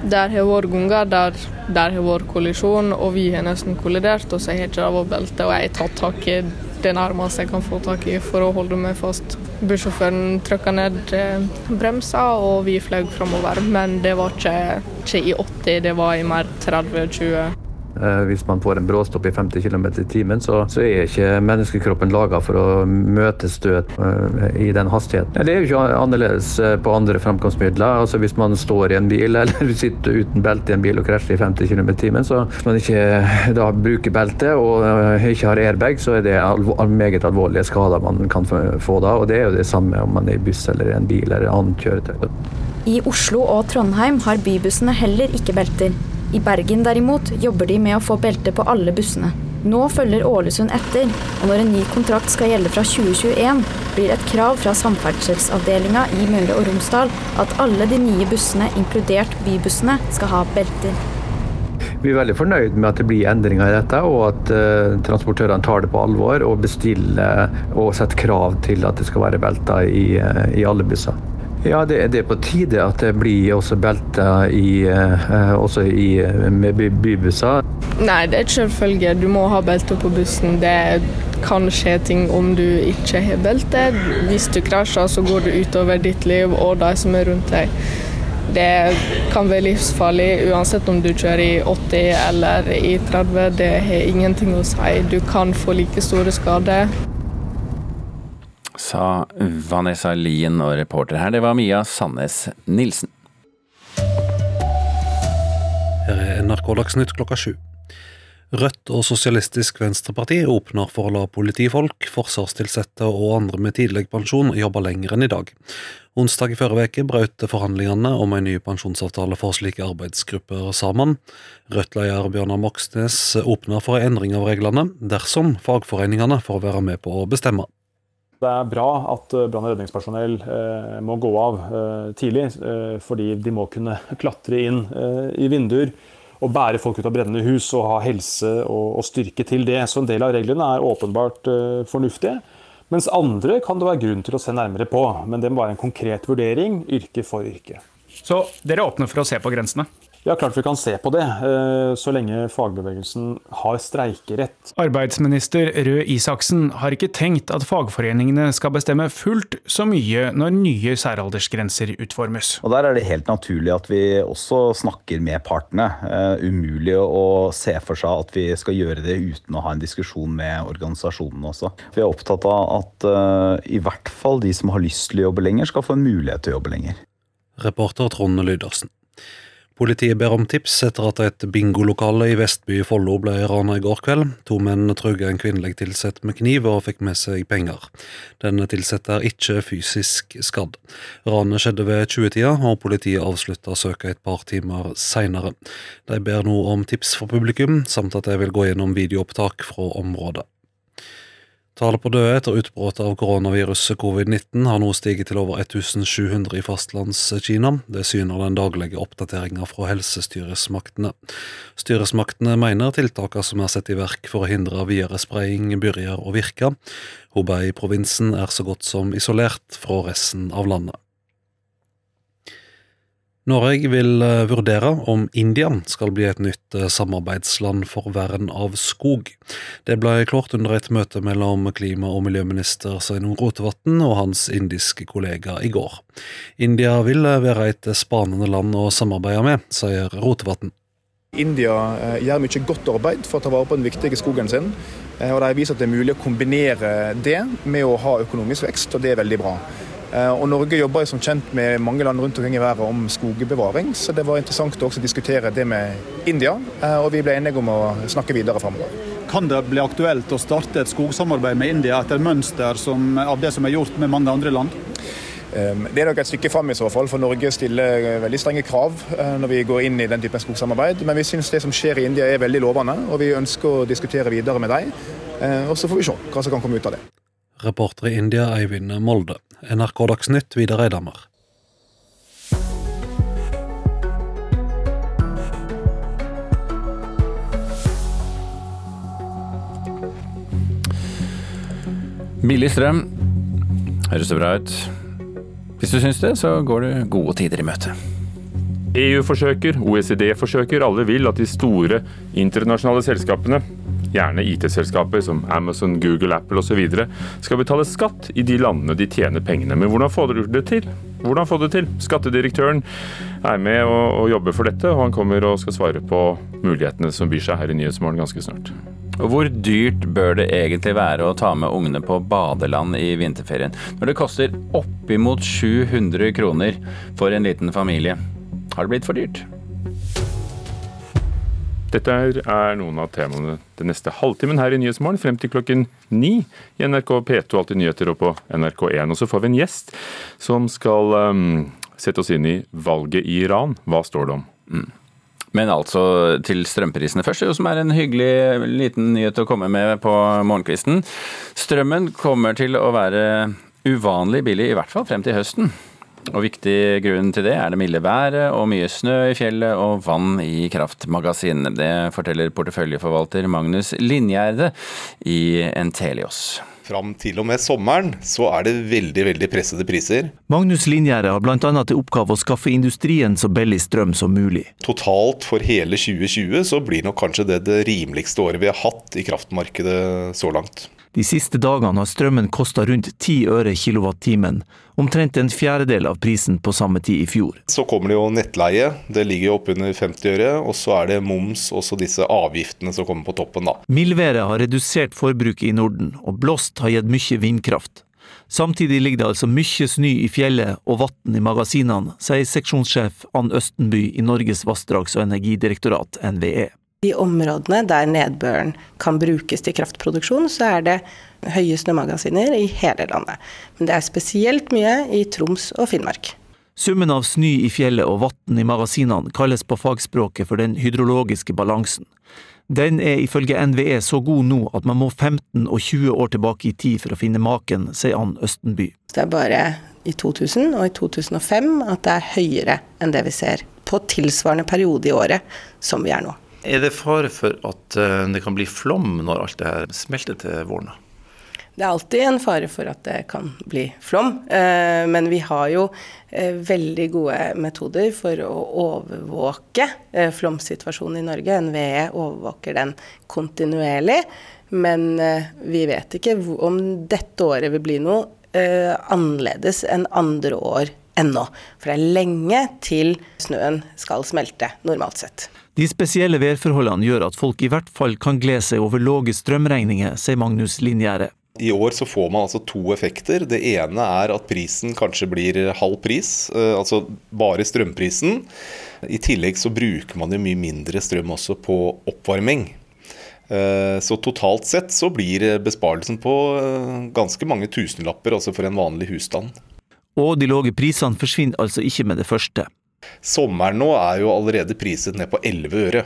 Der har vært ganger der, der har vært kollisjon, og vi har nesten kollidert, og så har ikke det vært belte. Og jeg har tatt tak i det nærmeste jeg kan få tak i for å holde meg fast. Bussjåføren trykka ned eh, bremsa, og vi fløy framover. Men det var ikke, ikke i 80, det var i mer 30-20. Eh, hvis man får en bråstopp i 50 km i timen, så, så, er ikke menneskekroppen laga for å møte støt uh, i den hastigheten. Det er jo ikke annerledes eh, på andre framkomstmidler. Altså Hvis man står i en bil eller sitter uten belte i en bil og krasjer i 50 km i timen, så hvis man ikke da bruker belte og ikke har airbag, så er det alvor, meget alvorlige skader man kan få da. Og det er jo det samme om man er i buss eller i en bil eller annet kjøretøy. I Oslo og Trondheim har bybussene heller ikke belter. I Bergen derimot jobber de med å få belte på alle bussene. Nå følger Ålesund etter, og når en ny kontrakt skal gjelde fra 2021, blir et krav fra samferdselsavdelinga i Møre og Romsdal at alle de nye bussene, inkludert bybussene, skal ha belter. Vi er veldig fornøyd med at det blir endringer i dette, og at uh, transportørene tar det på alvor og bestiller og setter krav til at det skal være belter i, uh, i alle busser. Ja, det, er på tide at det blir også belter i, eh, også i, med bybusser. Nei, det er ikke selvfølge. Du må ha belter på bussen. Det kan skje ting om du ikke har belte. Hvis du krasjer, så går det utover ditt liv og de som er rundt deg. Det kan være livsfarlig uansett om du kjører i 80 eller i 30. Det har ingenting å si. Du kan få like store skader sa Vanessa Lien og reporter her, det var Mia Sandnes Nilsen. Her er NRK Dagsnytt klokka sju. Rødt og Sosialistisk Venstreparti åpner for å la politifolk, forsvarstilsatte og andre med tidlig pensjon jobbe lenger enn i dag. Onsdag i forrige uke brøt forhandlingene om en ny pensjonsavtale for slike arbeidsgrupper sammen. Rødt-leder Bjørnar Moxnes åpner for en endring av reglene, dersom fagforeningene får være med på å bestemme. Det er bra at brann- og redningspersonell eh, må gå av eh, tidlig, eh, fordi de må kunne klatre inn i vinduer og bære folk ut av brennende hus og ha helse og, styrke til det. Så en del av reglene er åpenbart fornuftige. Mens andre kan det være grunn til å se nærmere på. Men det må være en konkret vurdering, yrke for yrke. Så dere åpner for å se på grensene? Ja, klart vi kan se på det, eh, så lenge fagbevegelsen har streikerett. Arbeidsminister Røe Isaksen har ikke tenkt at fagforeningene skal bestemme fullt så mye når nye særaldersgrenser utformes. Og Der er det helt naturlig at vi også snakker med partene. Uh, umulig å se for seg at vi skal gjøre det uten å ha en diskusjon med organisasjonene også. Vi er opptatt av at uh, i hvert fall de som har lyst til å jobbe lenger, skal få en mulighet til å jobbe lenger. Reporter Trond Lydersen. Politiet ber om tips etter at et bingolokale i Vestby i Follo ble rana i går kveld. To menn truga en kvinnelig tilsatt med kniv og fikk med seg penger. Den tilsatte er ikke fysisk skadd. Ranet skjedde ved 20-tida, og politiet avslutta søket et par timer seinere. De ber nå om tips for publikum, samt at de vil gå gjennom videoopptak fra området. Tallet på døde etter utbruddet av koronaviruset covid-19 har nå stiget til over 1700 i fastlandskina. Det syner den daglige oppdateringa fra helsestyresmaktene. Styresmaktene mener tiltakene som er satt i verk for å hindre videre spredning, begynner å virke. Hubei-provinsen er så godt som isolert fra resten av landet. Norge vil eh, vurdere om India skal bli et nytt eh, samarbeidsland for vern av skog. Det ble klart under et møte mellom klima- og miljøminister Sveinung Rotevatn og hans indiske kollega i går. India vil eh, være et spanende land å samarbeide med, sier Rotevatn. India gjør mye godt arbeid for å ta vare på den viktige skogen sin. og De viser at det er mulig å kombinere det med å ha økonomisk vekst, og det er veldig bra. Eh, og Norge jobber som kjent med mange land rundt omkring i verden om skogbevaring, så det var interessant å også diskutere det med India. Eh, og vi ble enige om å snakke videre framover. Kan det bli aktuelt å starte et skogsamarbeid med India etter mønster som, av det som er gjort med mange andre land? Ehm, det er nok et stykke fram i så fall, for Norge stiller veldig strenge krav eh, når vi går inn i den typen skogsamarbeid. Men vi syns det som skjer i India er veldig lovende, og vi ønsker å diskutere videre med dem. Og så får vi se hva som kan komme ut av det. Reporter i India Eivind Molde. NRK Dagsnytt Vidar Eidhammer. Billig strøm. Høres det bra ut? Hvis du syns det, så går du gode tider i møte. EU forsøker, OECD forsøker, alle vil at de store internasjonale selskapene gjerne IT-selskaper som Amazon, Google, Apple osv., skal betale skatt i de landene de tjener pengene. Men hvordan får du det til? Hvordan få det til? Skattedirektøren er med og, og jobber for dette, og han kommer og skal svare på mulighetene som byr seg her i Nyhetsmorgen ganske snart. Hvor dyrt bør det egentlig være å ta med ungene på badeland i vinterferien, når det koster oppimot 700 kroner for en liten familie? Har det blitt for dyrt? Dette er noen av temaene den neste halvtimen her i Nyhetsmorgen frem til klokken ni i NRK P2 Alltid nyheter og på NRK1. Og så får vi en gjest som skal um, sette oss inn i valget i Iran. Hva står det om? Mm. Men altså til strømprisene først, som er en hyggelig liten nyhet å komme med på morgenkvisten. Strømmen kommer til å være uvanlig billig, i hvert fall frem til høsten. Og Viktig grunn til det er det milde været og mye snø i fjellet og vann i kraftmagasinene. Det forteller porteføljeforvalter Magnus Lingjerde i Entelios. Fram til og med sommeren så er det veldig veldig pressede priser. Magnus Lingjerde har bl.a. til oppgave å skaffe industrien så billig strøm som mulig. Totalt for hele 2020 så blir nok kanskje det det rimeligste året vi har hatt i kraftmarkedet så langt. De siste dagene har strømmen kosta rundt 10 øre kilowattimen, omtrent en fjerdedel av prisen på samme tid i fjor. Så kommer det jo nettleie, det ligger jo oppunder 50 øre. Og så er det moms, også disse avgiftene som kommer på toppen, da. Mildværet har redusert forbruket i Norden, og blåst har gitt mye vindkraft. Samtidig ligger det altså mye snø i fjellet og vann i magasinene, sier seksjonssjef Ann Østenby i Norges vassdrags- og energidirektorat, NVE. I områdene der nedbøren kan brukes til kraftproduksjon, så er det høye snømagasiner i hele landet. Men det er spesielt mye i Troms og Finnmark. Summen av snø i fjellet og vann i magasinene kalles på fagspråket for den hydrologiske balansen. Den er ifølge NVE så god nå at man må 15 og 20 år tilbake i tid for å finne maken, sier Ann Østenby. Det er bare i 2000 og i 2005 at det er høyere enn det vi ser på tilsvarende periode i året som vi er nå. Er det fare for at eh, det kan bli flom når alt det her smelter til våren? Det er alltid en fare for at det kan bli flom, eh, men vi har jo eh, veldig gode metoder for å overvåke flomsituasjonen i Norge. NVE overvåker den kontinuerlig, men vi vet ikke om dette året vil bli noe annerledes enn andre år ennå. For det er lenge til snøen skal smelte, normalt sett. De spesielle værforholdene gjør at folk i hvert fall kan glede seg over lave strømregninger, sier Magnus Linjære. I år så får man altså to effekter. Det ene er at prisen kanskje blir halv pris, eh, altså bare strømprisen. I tillegg så bruker man jo mye mindre strøm også på oppvarming. Eh, så totalt sett så blir besparelsen på eh, ganske mange tusenlapper altså for en vanlig husstand. Og de lave prisene forsvinner altså ikke med det første. Sommeren nå er jo allerede priset ned på 11 øre.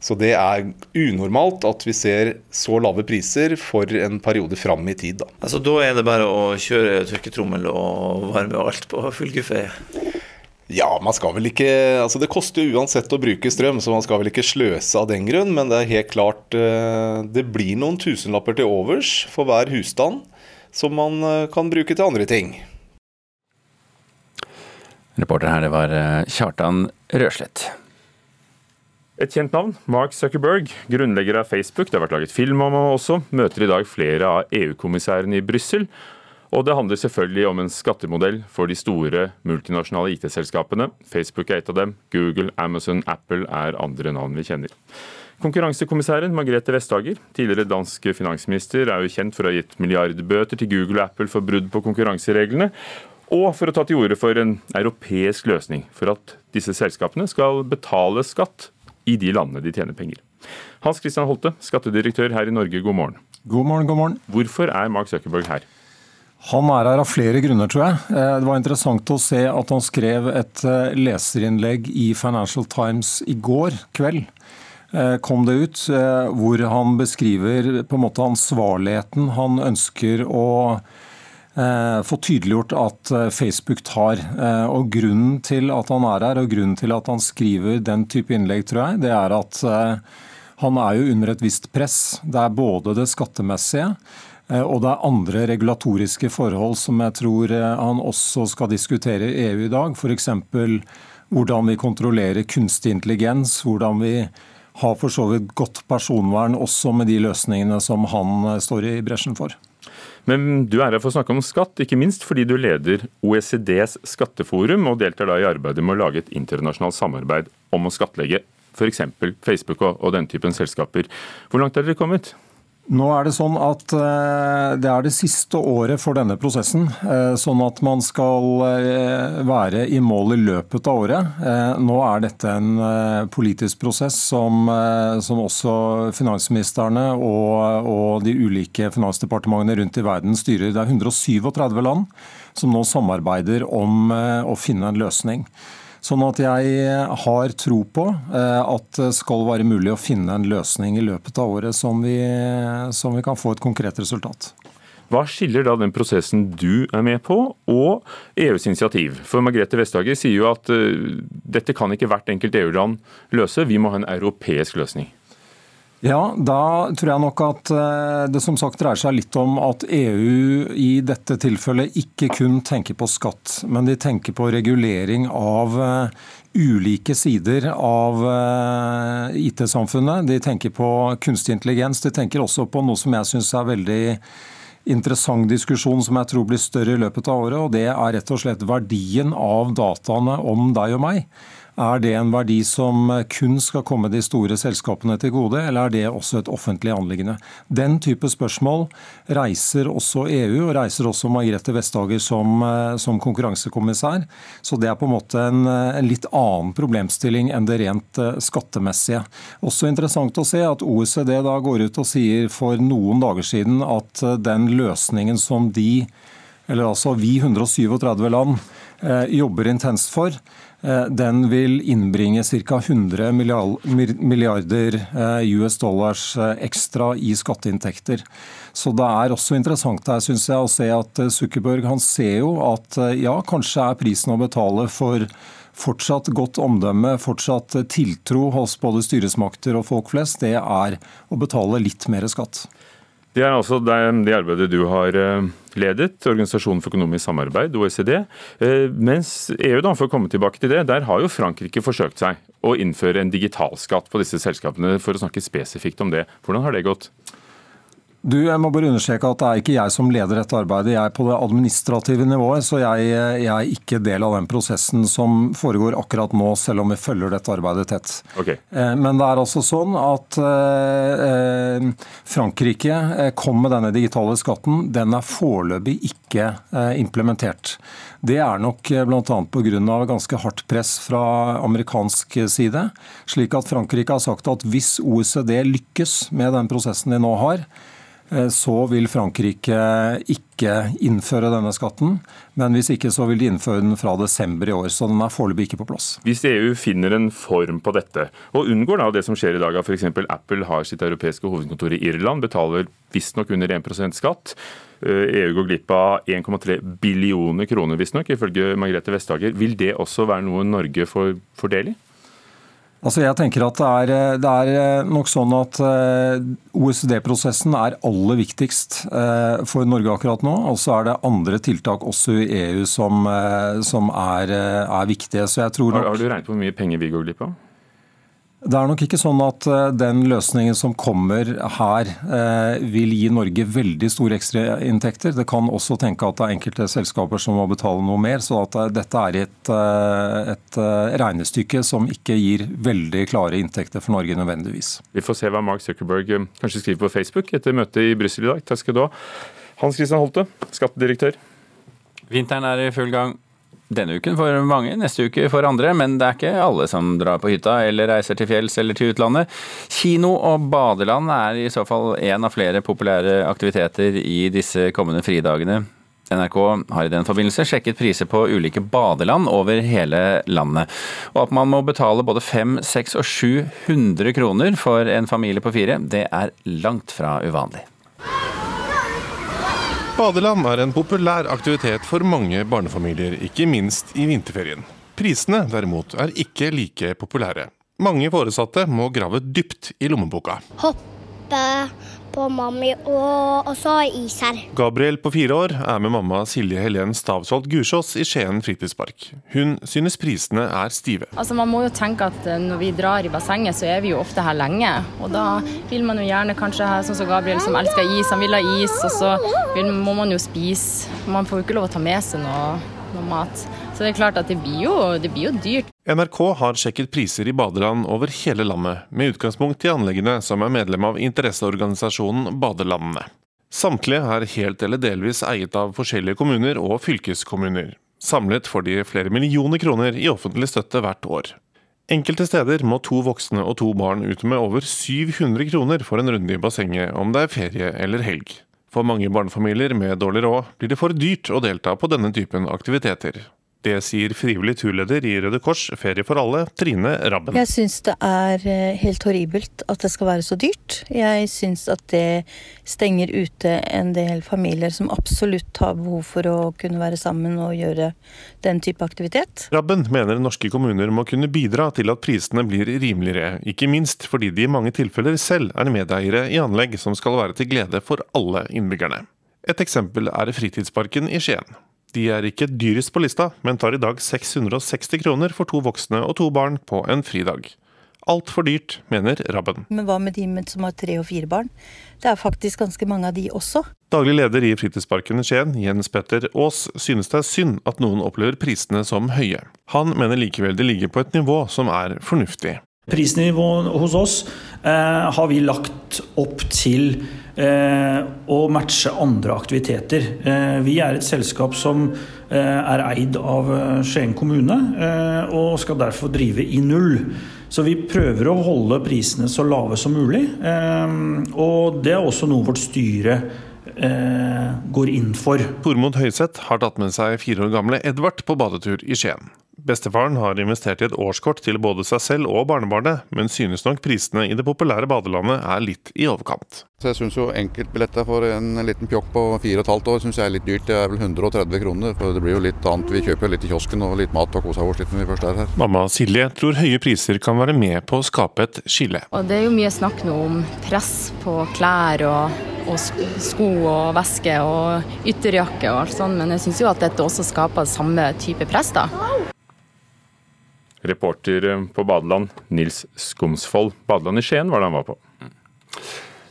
Så det er unormalt at vi ser så lave priser for en periode fram i tid. Da. Altså Da er det bare å kjøre tørketrommel og varme alt på full guffe? Ja, man skal vel ikke Altså det koster jo uansett å bruke strøm, så man skal vel ikke sløse av den grunn. Men det er helt klart eh, Det blir noen tusenlapper til overs for hver husstand som man eh, kan bruke til andre ting. Reporter her, det var eh, Kjartan Røslett. Et kjent navn, Mark Zuckerberg, grunnlegger av Facebook, det har vært laget film om ham også, møter i dag flere av EU-kommissærene i Brussel. Og det handler selvfølgelig om en skattemodell for de store multinasjonale IT-selskapene. Facebook er et av dem. Google, Amazon, Apple er andre navn vi kjenner. Konkurransekommissæren Margrethe Vestager, tidligere dansk finansminister, er jo kjent for å ha gitt milliardbøter til Google og Apple for brudd på konkurransereglene og for å ta til orde for en europeisk løsning for at disse selskapene skal betale skatt i de landene de tjener penger. Hans Christian Holte, skattedirektør her i Norge, god morgen. God morgen, god morgen. Hvorfor er Mark Zuckerberg her? Han er her av flere grunner, tror jeg. Eh, det var interessant å se at han skrev et eh, leserinnlegg i Financial Times i går kveld. Eh, kom det ut, hvor han beskriver på en måte ansvarligheten han ønsker å Eh, få tydeliggjort at eh, Facebook tar. Eh, og Grunnen til at han er her, og grunnen til at han skriver den type innlegg, tror jeg, det er at han er jo under et visst press. Det er både det skattemessige og det er andre regulatoriske forhold som jeg tror han også skal diskutere i EU i dag. F.eks. hvordan vi kontrollerer kunstig intelligens. Hvordan vi har for så vidt godt personvern også med de løsningene som han står i bresjen for. Men du er her for å snakke om skatt, ikke minst fordi du leder OECDs skatteforum og deltar da i arbeidet med å lage et internasjonalt samarbeid om å skattlegge f.eks. Facebook og den typen selskaper. Hvor langt er dere kommet? Nå er det sånn at eh, det er det siste året for denne prosessen. Eh, sånn at man skal eh, være i mål i løpet av året. Nå er dette en politisk prosess som, som også finansministrene og, og, de ulike finansdepartementene rundt i verden styrer. Det er 137 land som nå samarbeider om å finne en løsning. Sånn at jeg har tro på eh, at det skal være mulig å finne en løsning i løpet av året som vi, som vi kan få et konkret resultat. Hva skiller da den prosessen du er med på, og EUs initiativ? For Margrethe Vestager sier jo at uh, dette kan ikke hvert enkelt EU-land løse, vi må ha en europeisk løsning. Ja, da tror jeg nok at eh, det som sagt dreier seg litt om at EU i dette tilfellet ikke kun tenker på skatt, men de tenker på regulering av eh, ulike sider av eh, IT-samfunnet. De tenker på kunstig intelligens. De tenker også på noe som jeg syns er veldig interessant diskusjon som jeg tror blir større i løpet av året, og det er rett og slett verdien av dataene om deg og meg. Er det en verdi som kun skal komme de store selskapene til gode, eller er det også et offentlig anliggende? Den type spørsmål reiser også EU, og reiser også Margrethe Vestager som, som konkurransekommissær. Så det er på en måte en, en litt annen problemstilling enn det rent skattemessige. Også interessant å se at OECD da går ut og sier for noen dager siden at den løsningen som de, eller altså vi 137 land, jobber intenst for, den vil innbringe ca. 100 milliarder US dollars ekstra i skatteinntekter. Så Det er også interessant her, syns jeg, å se at Zuckerberg han ser jo at ja, kanskje er prisen å betale for fortsatt godt omdømme, fortsatt tiltro hos både styresmakter og folk flest, det er å betale litt mer skatt. Det er altså det, det arbeidet du har ledet, Organisasjonen for økonomisk samarbeid, OECD. Mens EU, da, for å komme tilbake til det, der har jo Frankrike forsøkt seg å innføre en digitalskatt på disse selskapene, for å snakke spesifikt om det. Hvordan har det gått? Du, jeg må bare understreke at Det er ikke jeg som leder dette arbeidet. Jeg er på det administrative nivået, så jeg, jeg, er ikke del av den prosessen som foregår akkurat nå, selv om vi følger dette arbeidet tett. Okay. Men det er altså sånn at eh, Frankrike kom med denne digitale skatten. Den er foreløpig ikke eh, implementert. Det er nok bl.a. pga. ganske hardt press fra amerikansk side. Slik at Frankrike har sagt at hvis OECD lykkes med den prosessen de nå har, så vil Frankrike ikke innføre denne skatten. Men hvis ikke så vil de innføre den fra desember i år. Så den er foreløpig ikke på plass. Hvis EU finner en form på dette, og unngår da det som skjer i dag, at f.eks. Apple har sitt europeiske hovedkontor i Irland, betaler visstnok under 1% skatt. EU går glipp av 1,3 billioner kroner, visstnok, ifølge Margrethe Vestager. Vil det også være noe Norge får, får i? Altså jeg tenker at det er, det er, nok sånn at OECD-prosessen er aller viktigst for Norge akkurat nå. Og så er det andre tiltak også i EU som, som er, er, viktige. Så jeg tror nok... Har, har du regnet på hvor mye penger vi går glipp av? Det er nok ikke sånn at den løsningen som kommer her vil gi Norge veldig store ekstrainntekter. Det kan også tenke at det er enkelte selskaper som må betale noe mer. Så at dette er et, et regnestykke som ikke gir veldig klare inntekter for Norge nødvendigvis. Vi får se hva Mark Zuckerberg kanskje skriver på Facebook etter møtet i Brussel i dag. Takk skal du ha. Hans Christian Holte, skattedirektør. Vinteren er i full gang denne uken for mange, neste uke for andre, men det er ikke alle som drar på hytta eller reiser til fjells eller til utlandet. Kino og badeland er i så fall en av flere populære aktiviteter i disse kommende fridagene. NRK har i den forbindelse sjekket priser på ulike badeland over hele landet. Og at man må betale både 500, 600 og 700 kroner for en familie på fire, det er langt fra uvanlig. Badeland er en populær aktivitet for mange barnefamilier, ikke minst i vinterferien. Prisene derimot er ikke like populære. Mange foresatte må grave dypt i lommeboka. Hoppe på Mammi og, også is her. Gabriel på fire år er med mamma Silje Helen Stavsholt Gursås i Skien fritidspark. Hun synes prisene er stive. Altså Man må jo tenke at når vi drar i bassenget, så er vi jo ofte her lenge. Og da vil man jo gjerne kanskje ha sånn som Gabriel som elsker is, han vil ha is, og så vil, må man jo spise. Man får jo ikke lov å ta med seg noe, noe mat. Så det er klart at det blir jo, det blir jo dyrt. NRK har sjekket priser i badeland over hele landet, med utgangspunkt i anleggene som er medlem av interesseorganisasjonen Badelandene. Samtlige er helt eller delvis eiet av forskjellige kommuner og fylkeskommuner. Samlet får de flere millioner kroner i offentlig støtte hvert år. Enkelte steder må to voksne og to barn ut med over 700 kroner for en runde i bassenget om det er ferie eller helg. For mange barnefamilier med dårlig råd blir det for dyrt å delta på denne typen aktiviteter. Det sier frivillig turleder i Røde Kors Ferie for alle, Trine Rabben. Jeg syns det er helt horribelt at det skal være så dyrt. Jeg syns at det stenger ute en del familier som absolutt har behov for å kunne være sammen og gjøre den type aktivitet. Rabben mener norske kommuner må kunne bidra til at prisene blir rimeligere, ikke minst fordi de i mange tilfeller selv er medeiere i anlegg som skal være til glede for alle innbyggerne. Et eksempel er Fritidsparken i Skien. De er ikke dyrest på lista, men tar i dag 660 kroner for to voksne og to barn på en fridag. altfor dyrt, mener Rabben. Men hva med de som har tre og fire barn? Det er faktisk ganske mange av de også. Daglig leder i Fritidsparken i Skien, Jens Petter Aas, synes det er synd at noen opplever prisene som høye. Han mener likevel de ligger på et nivå som er fornuftig. Prisnivået hos oss eh, har vi lagt opp til eh, å matche andre aktiviteter. Eh, vi er et selskap som eh, er eid av Skien kommune, og skal derfor drive i null. Så vi prøver å holde prisene så lave som mulig. Og det er også noe vårt styre går inn for. Tormod Høiseth har tatt med seg fire år gamle Edvard på badetur i Skien. Bestefaren har investert i et årskort til både seg selv og barnebarnet, men synes nok prisene i det populære badelandet er litt i overkant. Så jeg syns jo enkeltbilletter for en liten pjokk på fire og et halvt år synes jeg er litt dyrt. Det er vel 130 kroner, for det blir jo litt annet. Vi kjøper litt i kiosken og litt mat og koser oss litt når vi først er her. Mamma Silje tror høye priser kan være med på å skape et skille. Og Det er jo mye snakk nå om press på klær og, og sko og veske og ytterjakke og alt sånt, men jeg syns jo at dette også skaper samme type press, da. Reporter eh, på badeland, Nils Skomsvold. Badeland i Skien var det han var på.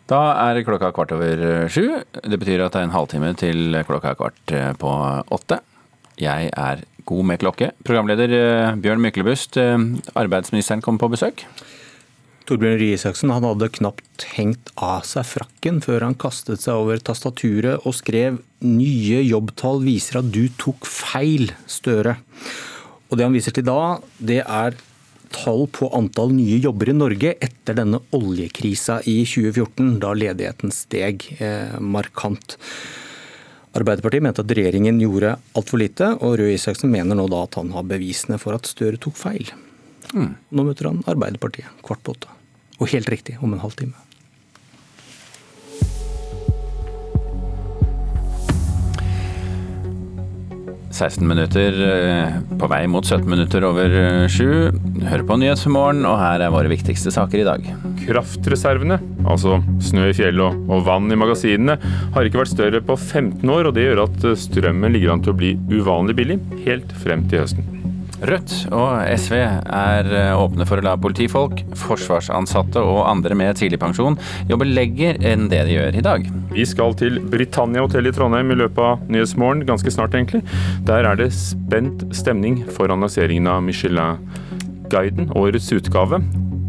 Da er klokka kvart over eh, sju. Det betyr at det er en halvtime til klokka er kvart eh, på åtte. Jeg er god med klokke. Programleder Bjørn Myklebust, arbeidsministeren kommer på besøk. Torbjørn Røe Isaksen hadde knapt hengt av seg frakken før han kastet seg over tastaturet og skrev 'Nye jobbtall viser at du tok feil, Støre'. Og Det han viser til da, det er tall på antall nye jobber i Norge etter denne oljekrisa i 2014, da ledigheten steg eh, markant. Arbeiderpartiet mente at regjeringen gjorde altfor lite, og Røe Isaksen mener nå da at han har bevisene for at Støre tok feil. Mm. Nå møter han Arbeiderpartiet kvart på åtte. Og helt riktig, om en halvtime. 16 minutter eh, på vei mot 17 minutter over 7. Hør på Nyhetsmorgen, og her er våre viktigste saker i dag. Kraftreservene, altså snø i fjellet og, vann i magasinene, har ikke vært større på 15 år, og det gjør at strømmen ligger an til å bli uvanlig billig helt frem til høsten. Rødt og SV er eh, åpne for å la politifolk, forsvarsansatte og andre med tidligpensjon jobbe lenger enn det de gjør i dag. Vi skal til Britannia hotell i Trondheim i løpet av Nyhetsmorgen, ganske snart egentlig. Der er det spent stemning for annonseringen av Michelin-guiden, årets utgave.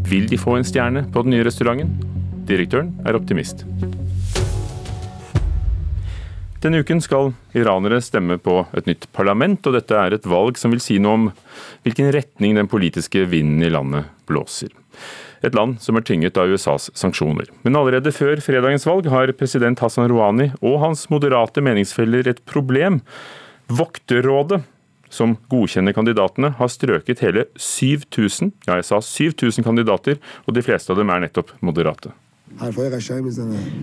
Vil de få en stjerne på den nye restauranten? Direktøren er optimist. Denne uken skal iranere stemme på et nytt parlament, og dette er et valg som vil si noe om hvilken retning den politiske vinden i landet blåser. Et land som er tynget av USAs sanksjoner. Men allerede før fredagens valg har president Hassan Rouhani og hans moderate meningsfeller et problem. Vokterrådet, som godkjenner kandidatene, har strøket hele 7000, ja jeg sa 7000 kandidater, og de fleste av dem er nettopp moderate.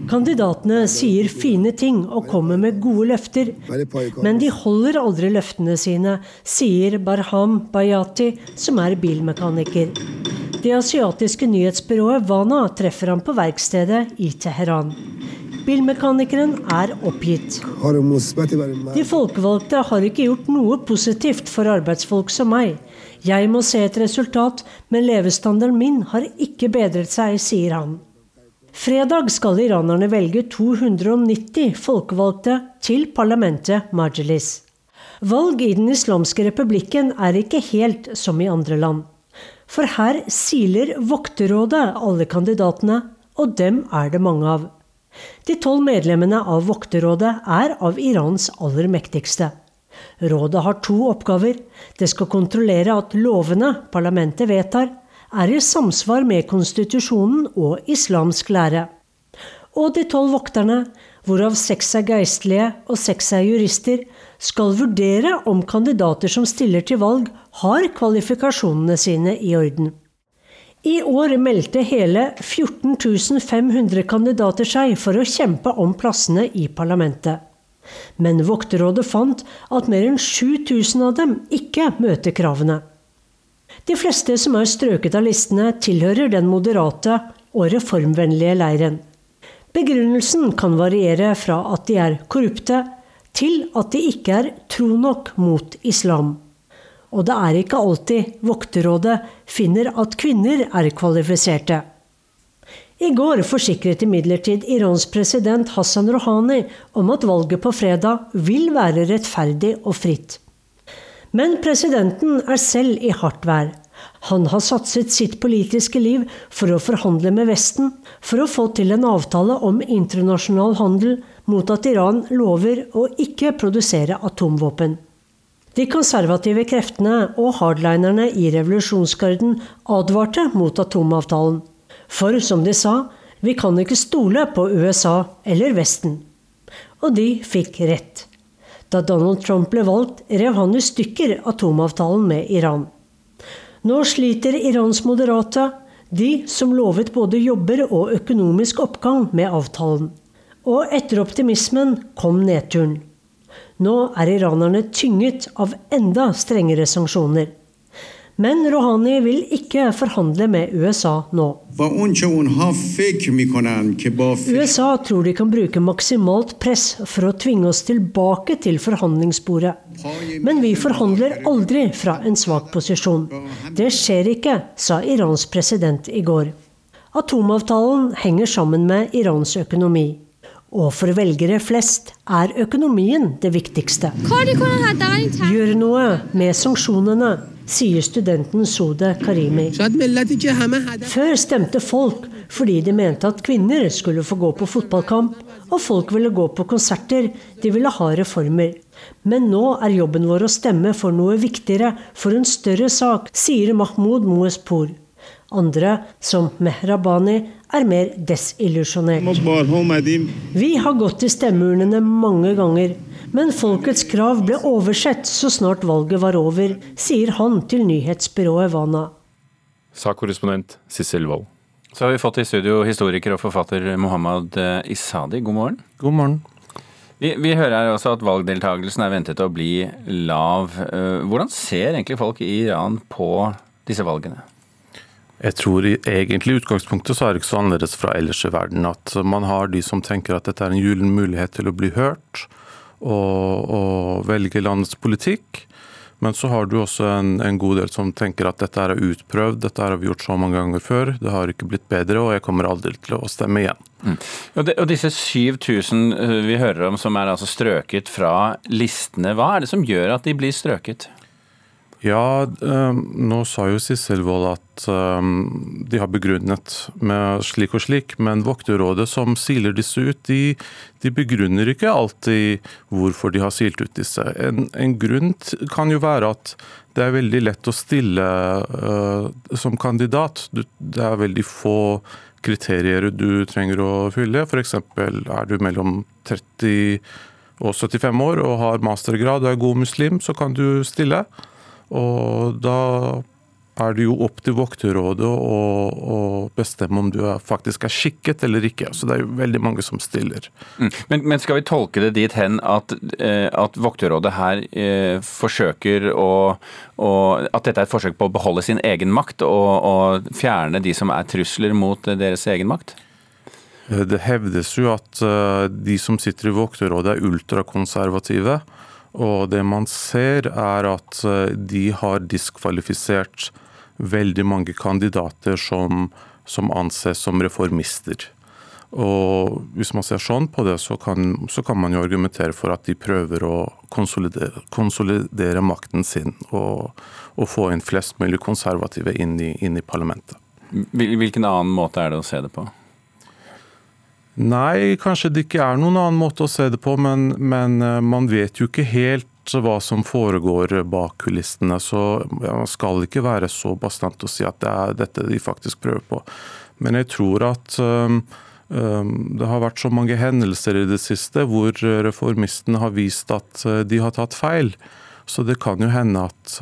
Kandidatene sier fine ting og kommer med gode løfter, men de holder aldri løftene sine, sier Barham Bayati, som er bilmekaniker. Det asiatiske nyhetsbyrået Vana treffer ham på verkstedet i Teheran. Bilmekanikeren er oppgitt. De folkevalgte har ikke gjort noe positivt for arbeidsfolk som meg. Jeg må se et resultat, men levestandarden min har ikke bedret seg, sier han. Fredag skal iranerne velge 290 folkevalgte til parlamentet Majlis. Valg i Den islamske republikken er ikke helt som i andre land. For her siler Vokterrådet alle kandidatene, og dem er det mange av. De tolv medlemmene av Vokterrådet er av Irans aller mektigste. Rådet har to oppgaver. Det skal kontrollere at lovene parlamentet vedtar, er i samsvar med konstitusjonen og islamsk lære. Og de tolv vokterne, hvorav seks er geistlige og seks er jurister, skal vurdere om kandidater som stiller til valg, har kvalifikasjonene sine i orden. I år meldte hele 14 500 kandidater seg for å kjempe om plassene i parlamentet. Men Vokterrådet fant at mer enn 7000 av dem ikke møter kravene. De fleste som er strøket av listene, tilhører den moderate og reformvennlige leiren. Begrunnelsen kan variere fra at de er korrupte, til at de ikke er tro nok mot islam. og det er ikke alltid Vokterrådet finner at kvinner er kvalifiserte. I går forsikret imidlertid Irans president Hassan Rouhani om at valget på fredag vil være rettferdig og fritt. Men presidenten er selv i hardt vær. Han har satset sitt politiske liv for å forhandle med Vesten, for å få til en avtale om internasjonal handel mot at Iran lover å ikke produsere atomvåpen. De konservative kreftene og hardlinerne i revolusjonsgarden advarte mot atomavtalen. For som de sa, vi kan ikke stole på USA eller Vesten. Og de fikk rett. Da Donald Trump ble valgt, rev han i stykker atomavtalen med Iran. Nå sliter Irans moderate, de som lovet både jobber og økonomisk oppgang med avtalen. Og etter optimismen kom nedturen. Nå er iranerne tynget av enda strengere sanksjoner. Men Rouhani vil ikke forhandle med USA nå. USA tror de kan bruke maksimalt press for å tvinge oss tilbake til forhandlingsbordet. Men vi forhandler aldri fra en svak posisjon. Det skjer ikke, sa Irans president i går. Atomavtalen henger sammen med Irans økonomi. Og for velgere flest er økonomien det viktigste. Gjør noe med sanksjonene, sier studenten Sode Karimi. Før stemte folk fordi de mente at kvinner skulle få gå på fotballkamp, og folk ville gå på konserter, de ville ha reformer. Men nå er jobben vår å stemme for noe viktigere, for en større sak, sier Mahmoud Moespour. Andre, som Mehrabani, er mer desillusjonert. Vi har gått til stemmeurnene mange ganger, men folkets krav ble oversett så snart valget var over, sier han til nyhetsbyrået Vana. Sa korrespondent Sissel Wold. Så har vi fått i studio historiker og forfatter Mohammad eh, Isadi. God morgen. God morgen. Vi, vi hører også at valgdeltakelsen er ventet å bli lav. Eh, hvordan ser egentlig folk i Iran på disse valgene? Jeg tror egentlig i utgangspunktet så er det ikke så annerledes fra ellers i verden. At man har de som tenker at dette er en gyllen mulighet til å bli hørt og, og velge landets politikk. Men så har du også en, en, god del som tenker at dette er utprøvd, dette har vi gjort så mange ganger før, det har ikke blitt bedre, og jeg kommer aldri til å stemme igjen. Mm. Og, de, og, disse 7000 eh, vi hører om som er altså strøket fra listene, hva er det som gjør at de blir strøket? Ja, um, nå sa jo Sissel Wold at um, de har begrunnet med slik og slik, men Vokterrådet som siler disse ut, de, de, begrunner ikke alltid hvorfor de har silt ut disse. En, en, grunn kan jo være at det er veldig lett å stille uh, som kandidat. Det er veldig få kriterier du trenger å fylle. F.eks. er du mellom 30 og 75 år og har mastergrad og er god muslim, så kan du stille. Og da er det jo opp til vokterrådet å, bestemme om du er, faktisk er skikket eller ikke. Så det er jo veldig mange som stiller. Mm. Men, men, skal vi tolke det dit hen at, eh, at vokterrådet her eh, forsøker å, å, At dette er et forsøk på å beholde sin egen makt og, og fjerne de som er trusler mot deres egen makt? Eh, det hevdes jo at eh, de som sitter i vokterrådet er ultrakonservative. Og det man ser, er at eh, de har diskvalifisert veldig mange kandidater som, som anses som reformister. Og Hvis man ser sånn på det, så kan, så kan man jo argumentere for at de prøver å konsolidere, konsolidere makten sin og, og, få inn flest mulig konservative inn i, inn i parlamentet. Hvilken annen måte er det å se det på? Nei, kanskje det ikke er noen annen måte å se det på, men, men eh, man vet jo ikke helt hva som foregår bak kulissene. Så man skal ikke være så bastant å si at det er dette de faktisk prøver på. Men jeg tror at um, det har vært så mange hendelser i det siste hvor reformistene har vist at de har tatt feil. Så det kan jo hende at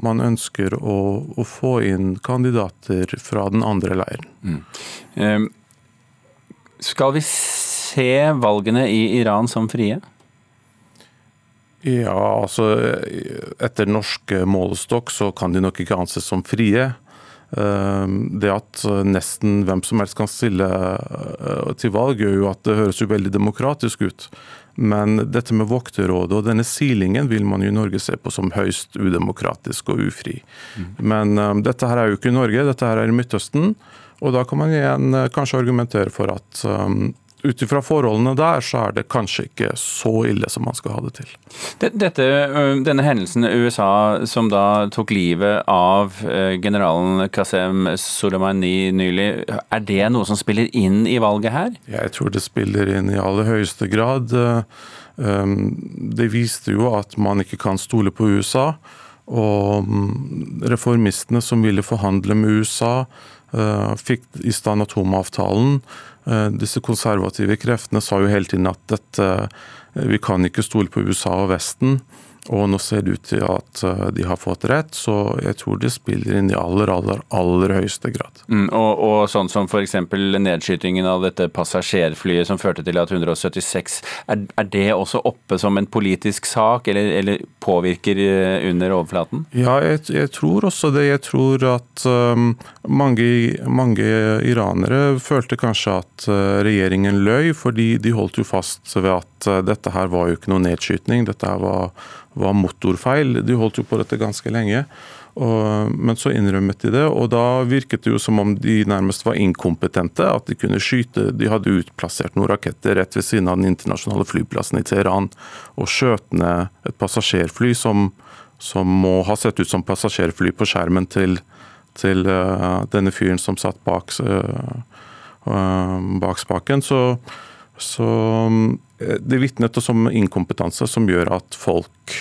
man ønsker å, å få inn kandidater fra den andre leiren. Mm. Um, skal vi se valgene i Iran som frie? Ja, altså etter norsk målestokk så kan de nok ikke anses som frie. Ehm, det at nesten hvem som helst kan stille eh, til valg, gjør jo at det høres jo veldig demokratisk ut. Men dette med vokterrådet og denne silingen vil man jo i Norge se på som høyst udemokratisk og ufri. Men um, dette her er jo ikke Norge, dette her er i Midtøsten. Og da kan man igjen uh, kanskje argumentere for at um, ut ifra forholdene der, så er det kanskje ikke så ille som man skal ha det til. Dette, denne hendelsen i USA som da tok livet av generalen Qasem Soleimani nylig, er det noe som spiller inn i valget her? Jeg tror det spiller inn i aller høyeste grad. Det viste jo at man ikke kan stole på USA. Og mm, reformistene som ville forhandle med USA, fikk i stand atomavtalen. Disse konservative kreftene sa jo hele tiden at dette, vi kan ikke stole på USA og Vesten. Og nå ser det ut til at de har fått rett, så jeg tror det spiller inn i aller, aller, aller høyeste grad. Mm, og, og, sånn som f.eks. nedskytingen av dette passasjerflyet som førte til at 176 Er, er det også oppe som en politisk sak, eller, eller påvirker under overflaten? Ja, jeg, jeg, tror også det. Jeg tror at um, mange, mange, iranere følte kanskje at uh, regjeringen løy, fordi de holdt jo fast ved at dette her var jo ikke noe nedskyting. dette her var var motorfeil. De holdt jo på dette ganske lenge. Og, men så innrømmet de det, og da virket det jo som om de nærmest var inkompetente. At de kunne skyte De hadde utplassert noen raketter rett ved siden av den internasjonale flyplassen i Teheran og skjøt ned et passasjerfly som, som, må ha sett ut som passasjerfly på skjermen til, til uh, denne fyren som satt bak, uh, uh, bak spaken. Så så eh, det vitnet også om inkompetanse som gjør at folk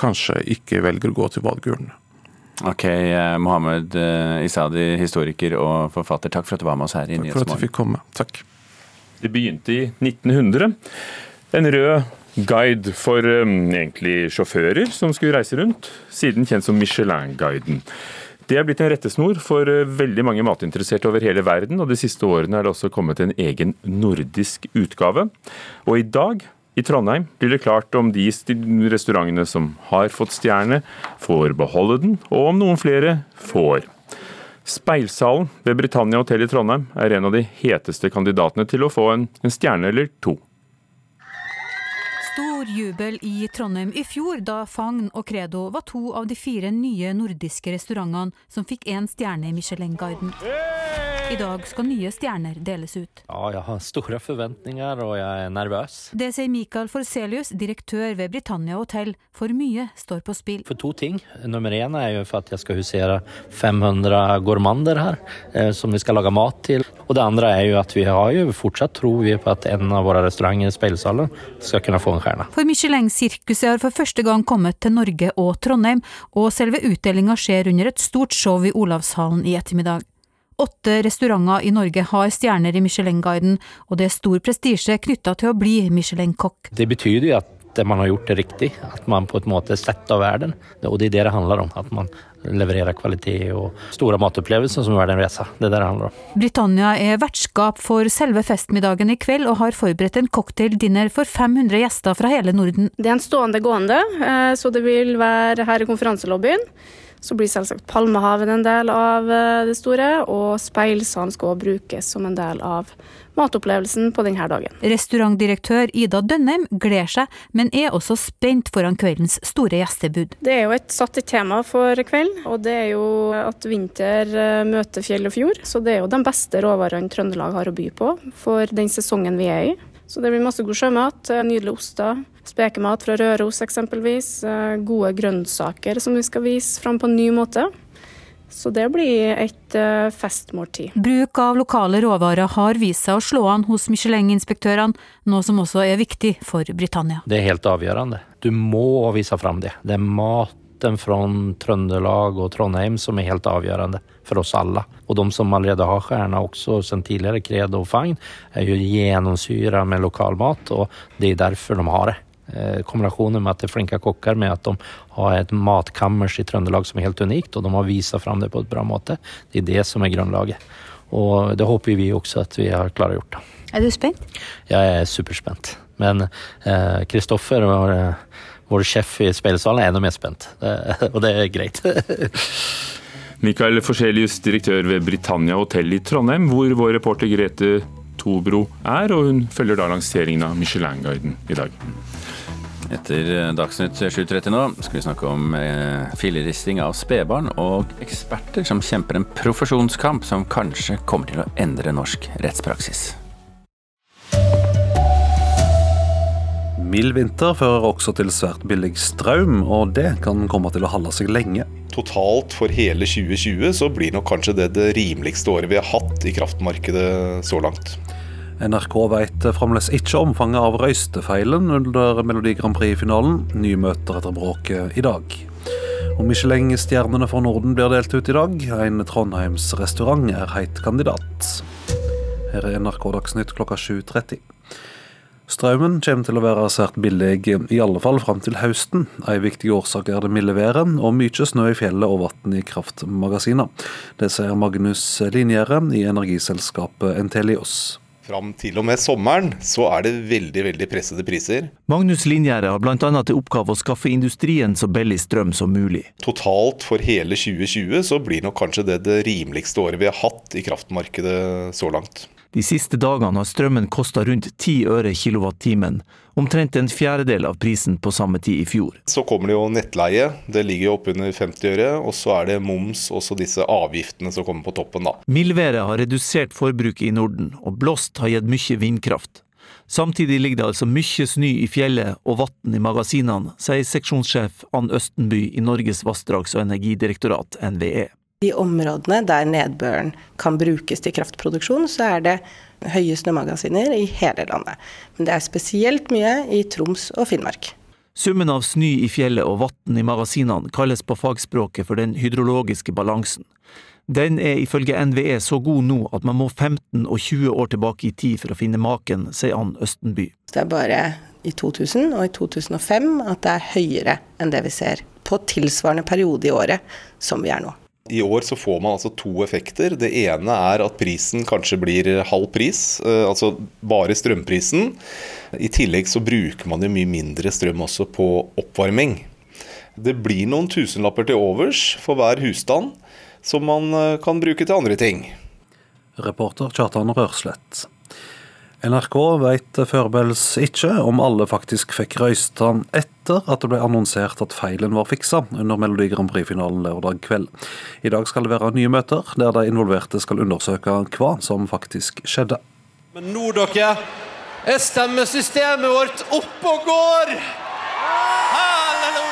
kanskje ikke velger å gå til valgurnene. Ok, eh, Mohammed eh, Isadi, historiker og forfatter, takk for at du var med oss her i Nyhetsmorgen. Takk for at du fikk komme. Takk. Det begynte i 1900. En rød guide for um, egentlig sjåfører som skulle reise rundt, siden kjent som Michelin-guiden. Det er blitt en rettesnor for eh, veldig mange matinteresserte over hele verden, og de siste årene er det også kommet en egen nordisk utgave. Og i dag i Trondheim blir det klart om de restaurantene som har fått stjerne, får beholde den, og om noen flere får. Speilsalen ved Britannia hotell i Trondheim er en av de heteste kandidatene til å få en, en stjerne eller to. Stor jubel i Trondheim i fjor da Fagn og Credo var to av de fire nye nordiske restaurantene som fikk én stjerne i Michelin-guiden. I dag skal nye stjerner deles ut. Ja, jeg har store forventninger, og jeg er nervøs. Det sier Mikael Forselius, direktør ved Britannia hotell, for mye står på spill. For to ting. Nummer én er jo for at jeg skal husere 500 gourmander her, eh, som vi skal lage mat til. Og det andre er jo at vi har jo fortsatt tro på at en av våre restauranter i Speilsalen skal kunne få en stjerne. For Michelin-sirkuset har for første gang kommet til Norge og Trondheim, og selve utdelinga skjer under et stort show i Olavshallen i ettermiddag. Åtte restauranter i Norge har stjerner i Michelin-guiden, og det er stor prestisje knytta til å bli Michelin-kokk. Det betyr jo at man har gjort det riktig, at man på en måte setter verden. Og det er det det handler om. At man levererer kvalitet og store matopplevelser som er en reise. Det er det det handler om. Britannia er vertskap for selve festmiddagen i kveld, og har forberedt en cocktaildinner for 500 gjester fra hele Norden. Det er en stående gående, eh, så det vil være her i konferanselobbyen. Så blir selvsagt Palmehaven en del av eh, det store, og speilsalen skal også brukes som en del av matopplevelsen på denne dagen. Restaurantdirektør Ida Dønnem gleder seg, men er også spent foran kveldens store gjestebud. Det er jo et satt et tema for kvelden, og det er jo at vinter eh, møter fjell og fjord. Så det er jo de beste råvarene Trøndelag har å by på for den sesongen vi er i. Så det blir masse god sjømat, eh, nydelige oster, spekemat fra Røros eksempelvis, eh, gode grønnsaker som vi skal vise fram på en ny måte. Så det blir et eh, festmåltid. Bruk av lokale råvarer har vist seg å slå an hos Michelin-inspektørene, noe som også er viktig for Britannia. Det er helt avgjørende. Du må vise fram det. Det er maten fra Trøndelag og Trondheim som er helt avgjørende for oss alle. Og de som allerede har stjerne også sen tidligere, Credo og Fagn, er jo gjennomsyra med lokalmat, og det er derfor de har det. Eh, kombinasjonen med at det er flinke kokker, med at de har et matkammers i Trøndelag som er helt unikt, og de har vist fram det på et bra måte, det er det som er grunnlaget. Og det håper vi også at vi har klart å gjøre. Er du spent? Jeg er superspent. Men Kristoffer eh, vår sjef i speilsalen er enda mer spent, og det er greit. Mikael Forselius, direktør ved Britannia hotell i Trondheim, hvor vår reporter Grete Tobro er, og hun følger da lanseringen av Michelin-guiden i dag. Etter Dagsnytt 7.30 nå skal vi snakke om eh, filleristing av spedbarn og eksperter som kjemper en profesjonskamp som kanskje kommer til å endre norsk rettspraksis. Mild vinter fører også til svært billig strøm, og det kan komme til å holde seg lenge. Totalt for hele 2020 så blir nok kanskje det det rimeligste året vi har hatt i kraftmarkedet så langt. NRK vet fremdeles ikke omfanget av røystefeilen under Melodi Grand Prix-finalen. Nye møter etter bråket i dag. Og Michelin-stjernene for Norden blir delt ut i dag. En Trondheims restaurant er heit kandidat. Her er NRK Dagsnytt klokka 7.30. Strømmen kommer til å være svært billig, i alle fall fram til høsten. En viktig årsak er det milde været og mye snø i fjellet og vann i kraftmagasinene. Det sier Magnus Linjære i energiselskapet Entelios. Fram til og med sommeren så er det veldig veldig pressede priser. Magnus Linjære har bl.a. til oppgave å skaffe industrien så billig strøm som mulig. Totalt for hele 2020 så blir nok kanskje det det rimeligste året vi har hatt i kraftmarkedet så langt. De siste dagene har strømmen kosta rundt 10 øre kilowattimen, omtrent en fjerdedel av prisen på samme tid i fjor. Så kommer det jo nettleie, det ligger jo oppunder 50 øre. Og så er det moms, også disse avgiftene som kommer på toppen, da. Mildværet har redusert forbruket i Norden, og blåst har gitt mye vindkraft. Samtidig ligger det altså mye snø i fjellet og vann i magasinene, sier seksjonssjef Ann Østenby i Norges vassdrags- og energidirektorat, NVE. I områdene der nedbøren kan brukes til kraftproduksjon, så er det høye snømagasiner i hele landet. Men det er spesielt mye i Troms og Finnmark. Summen av snø i fjellet og vann i magasinene kalles på fagspråket for den hydrologiske balansen. Den er ifølge NVE så god nå at man må 15 og 20 år tilbake i tid for å finne maken, sier Ann Østenby. Det er bare i 2000 og i 2005 at det er høyere enn det vi ser på tilsvarende periode i året som vi er nå. I år så får man altså to effekter. Det ene er at prisen kanskje blir halv pris, altså bare strømprisen. I tillegg så bruker man jo mye mindre strøm også på oppvarming. Det blir noen tusenlapper til overs for hver husstand, som man kan bruke til andre ting. Reporter Kjartan Rørslett. NRK vet foreløpig ikke om alle faktisk fikk røysta etter at det ble annonsert at feilen var fiksa under Melodi Grand Prix-finalen lørdag kveld. I dag skal det være nye møter, der de involverte skal undersøke hva som faktisk skjedde. Men nå, dere, er stemmesystemet vårt oppe og går! Halleluja!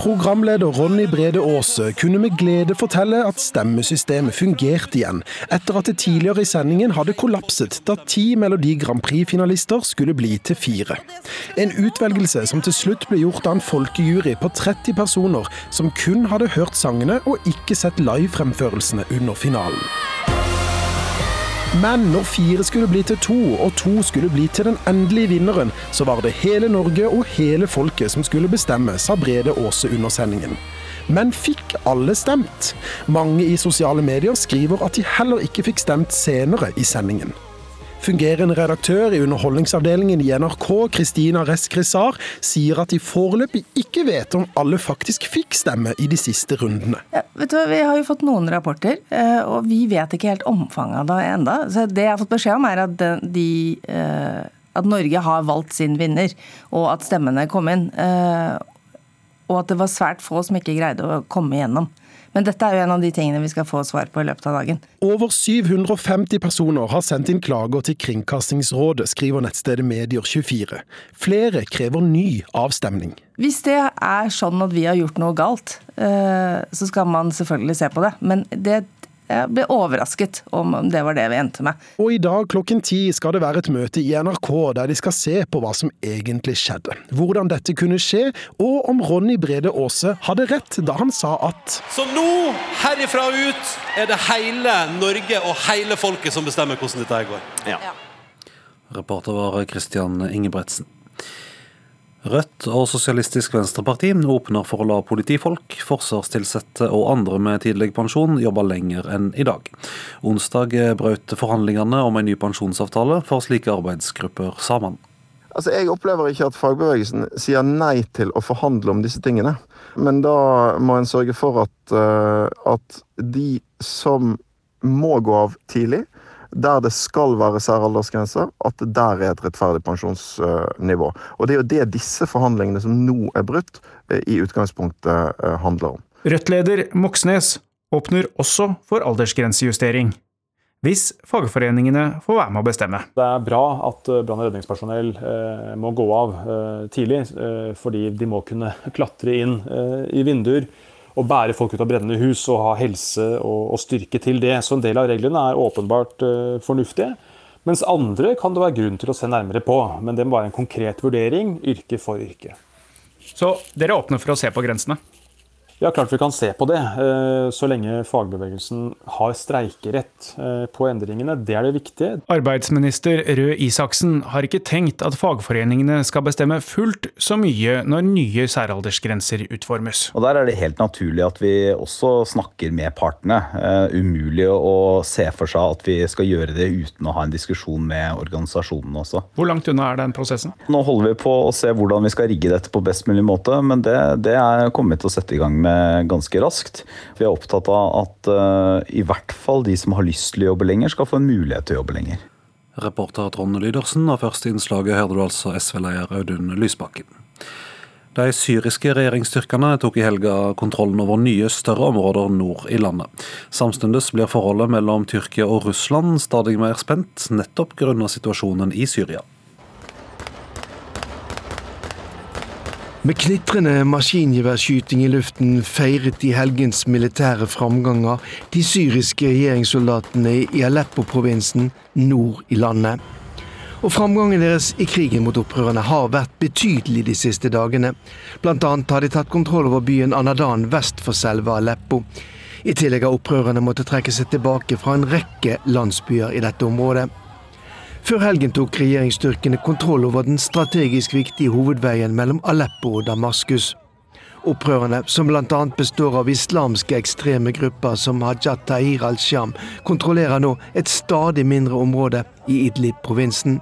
Programleder Ronny Brede Aase kunne med glede fortelle at stemmesystemet fungerte igjen, etter at det tidligere i sendingen hadde kollapset da ti Melodi Grand Prix-finalister skulle bli til fire. En utvelgelse som til slutt ble gjort av en folkejury på 30 personer som kun hadde hørt sangene og ikke sett livefremførelsene under finalen. Men når fire skulle bli til to, og to skulle bli til den endelige vinneren, så var det hele Norge og hele folket som skulle bestemme, sa Brede Aase under sendingen. Men fikk alle stemt? Mange i sosiale medier skriver at de heller ikke fikk stemt senere i sendingen. Fungerende redaktør i Underholdningsavdelingen i NRK, Kristina Reskrisar, sier at de foreløpig ikke vet om alle faktisk fikk stemme i de siste rundene. Ja, vet du, hva, Vi har jo fått noen rapporter, eh, og vi vet ikke helt omfanget av det enda. Så Det jeg har fått beskjed om, er at, de, eh, at Norge har valgt sin vinner, og at stemmene kom inn. Eh, og at det var svært få som ikke greide å komme igjennom. Men dette er jo en av de tingene vi skal få svar på i løpet av dagen. Over 750 personer har sendt inn klager til Kringkastingsrådet, skriver nettstedet Medier24. Flere krever ny avstemning. Hvis det er sånn at vi har gjort noe galt, så skal man selvfølgelig se på det. Men det jeg ble overrasket om det var det vi endte med. Og i dag klokken ti skal det være et møte i NRK der de skal se på hva som egentlig skjedde. Hvordan dette kunne skje, og om Ronny Brede Aase hadde rett da han sa at Så nå, herifra ut, er det hele Norge og hele folket som bestemmer hvordan dette går. Ja. Reporter var Christian Ingebretsen. Rødt og Sosialistisk Venstreparti åpner for å la politifolk, forsvarstilsatte og andre med tidlig pensjon jobbe lenger enn i dag. Onsdag brøt forhandlingene om en ny pensjonsavtale for slike arbeidsgrupper sammen. Altså, Jeg opplever ikke at fagbevegelsen sier nei til å forhandle om disse tingene. Men da må en sørge for at, uh, at de som må gå av tidlig, der det skal være særaldersgrenser, at det der er et rettferdig pensjonsnivå. Og Det er jo det disse forhandlingene som nå er brutt, eh, i utgangspunktet eh, handler om. Rødt-leder Moxnes åpner også for aldersgrensejustering hvis fagforeningene får være med å bestemme. Det er bra at eh, brann- og redningspersonell eh, må gå av tidlig, fordi de må kunne klatre inn i vinduer og bære folk ut av brennende hus og ha helse og, og styrke til det. Så en del av reglene er åpenbart uh, fornuftige. Mens andre kan det være grunn til å se nærmere på. Men det må være en konkret vurdering, yrke for yrke. Så dere åpner for å se på grensene? Ja, klart vi kan se på det, eh, så lenge fagbevegelsen har streikerett eh, på endringene. Det er det viktige. Arbeidsminister Røe Isaksen har ikke tenkt at fagforeningene skal bestemme fullt så mye når nye særaldersgrenser utformes. Og Der er det helt naturlig at vi også snakker med partene. Uh, umulig å se for seg at vi skal gjøre det uten å ha en diskusjon med organisasjonene også. Hvor langt unna er den prosessen? Nå holder vi på å se hvordan vi skal rigge dette på best mulig måte, men det, det er kommet til å sette i gang med med ganske raskt. Vi er opptatt av at uh, i hvert fall de som har lyst til å jobbe lenger, skal få en mulighet til å jobbe lenger. Reporter Trond Lydersen, og først i innslaget hørte du altså SV-leder Audun Lysbakken. De syriske regjeringsstyrkene tok i helga kontrollen over nye, større områder nord i landet. Samtidig blir forholdet mellom Tyrkia og Russland stadig mer spent, nettopp grunnet situasjonen i Syria. Med knitrende maskingeværskyting i luften feiret de helgens militære framganger de syriske regjeringssoldatene i Aleppo-provinsen nord i landet. Og Framgangen deres i krigen mot opprørerne har vært betydelig de siste dagene. Blant annet har de tatt kontroll over byen Anadan vest for selve Aleppo. I tillegg har opprørerne måttet trekke seg tilbake fra en rekke landsbyer i dette området. Før helgen tok regjeringsstyrkene kontroll over den strategisk viktige hovedveien mellom Aleppo og Damaskus. Opprørerne, som bl.a. består av islamske ekstreme grupper som Hajat Tahir al-Sham, kontrollerer nå et stadig mindre område i Idlib-provinsen.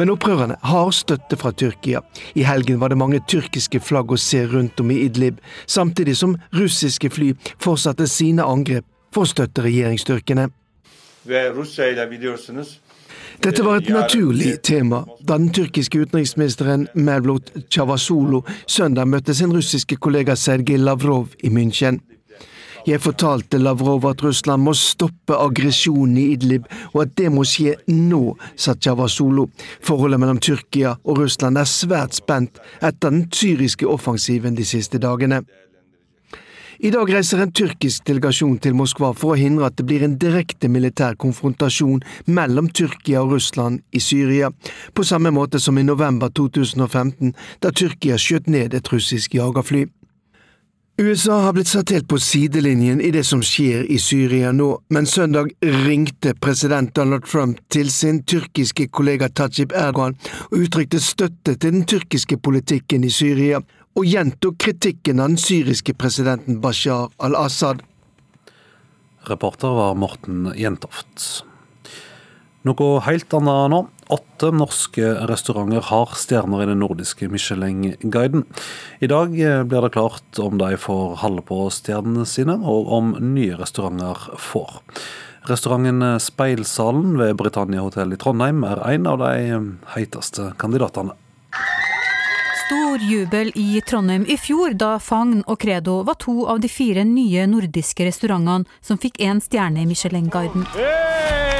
Men opprørerne har støtte fra Tyrkia. I helgen var det mange tyrkiske flagg å se rundt om i Idlib, samtidig som russiske fly fortsatte sine angrep for å støtte regjeringsstyrkene. Ve Rusya ile biliyorsunuz dette var et naturlig tema da den tyrkiske utenriksministeren Mevlut Cavasolo søndag møtte sin russiske kollega Sergej Lavrov i München. Jeg fortalte Lavrov at Russland må stoppe aggresjonen i Idlib, og at det må skje nå, sa Cavasolo. Forholdet mellom Tyrkia og Russland er svært spent etter den syriske offensiven de siste dagene. I dag reiser en tyrkisk delegasjon til Moskva for å hindre at det blir en direkte militær konfrontasjon mellom Tyrkia og Russland i Syria, på samme måte som i november 2015, da Tyrkia skjøt ned et russisk jagerfly. USA har blitt satt helt på sidelinjen i det som skjer i Syria nå, men søndag ringte president Donald Trump til sin tyrkiske kollega Tajib Erdogan og uttrykte støtte til den tyrkiske politikken i Syria, og gjentok kritikken av den syriske presidenten Bashar al-Assad. Reporter var Morten Jentoft. Noe helt annet nå. Åtte norske restauranter har stjerner i den nordiske Michelin-guiden. I dag blir det klart om de får holde på stjernene sine, og om nye restauranter får. Restauranten Speilsalen ved Britannia hotell i Trondheim er en av de heiteste kandidatene. Stor jubel i Trondheim i fjor da Fagn og Credo var to av de fire nye nordiske restaurantene som fikk én stjerne i Michelin-guiden.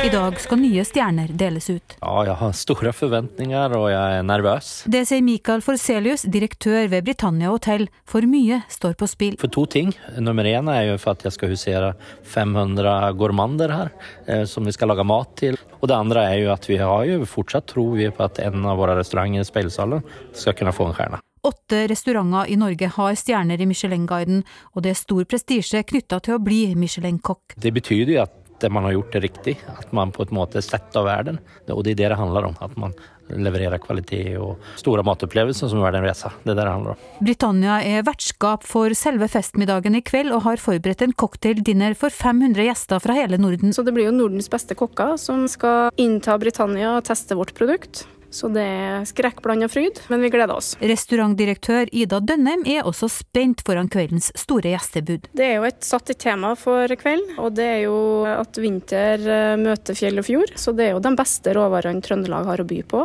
I dag skal nye stjerner deles ut. Ja, jeg har store forventninger, og jeg er nervøs. Det sier Mikael Forselius, direktør ved Britannia hotell, for mye står på spill. For to ting. Nummer én er jo for at jeg skal husere 500 gourmander her, eh, som vi skal lage mat til. Og det andre er jo at vi har jo fortsatt tro på at en av våre restauranter i Speilsalen skal kunne få en stjerne. Åtte restauranter i Norge har stjerner i Michelin-guiden, og det er stor prestisje knytta til å bli Michelin-kokk. Det betyr jo at man har gjort det riktig, at man på en måte setter verden. Og det er det det handler om. At man levererer kvalitet og store matopplevelser som verden reiser. Det er det det handler om. Britannia er vertskap for selve festmiddagen i kveld, og har forberedt en cocktaildinner for 500 gjester fra hele Norden. Så det blir jo Nordens beste kokker som skal innta Britannia og teste vårt produkt. Så det er skrekkblanda fryd, men vi gleder oss. Restaurantdirektør Ida Dønnem er også spent foran kveldens store gjestebud. Det er jo et satt i tema for kvelden, og det er jo at vinter eh, møter fjell og fjord. Så det er jo de beste råvarene Trøndelag har å by på.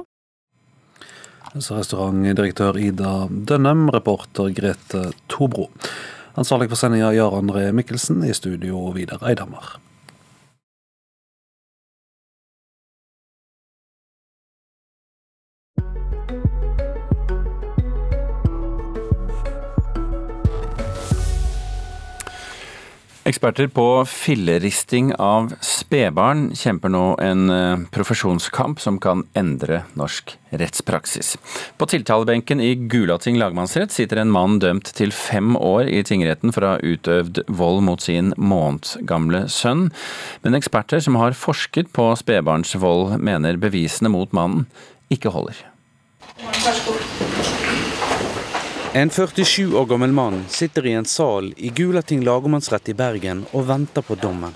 Så restaurantdirektør Ida Dønnem, reporter Grete Tobro. Ansvarlig for sendinga Jarand André Mikkelsen, i studio Vidar Eidhammer. Eksperter på filleristing av spedbarn kjemper nå en eh, profesjonskamp som kan endre norsk rettspraksis. På tiltalebenken i Gulating lagmannsrett sitter en mann dømt til fem år i tingretten for å ha utøvd vold mot sin månedgamle sønn. Men eksperter som har forsket på spedbarnsvold, mener bevisene mot mannen ikke holder. Vær så god. En 47 år gammel mann sitter i en sal i Gulating lagmannsrett i Bergen og venter på dommen.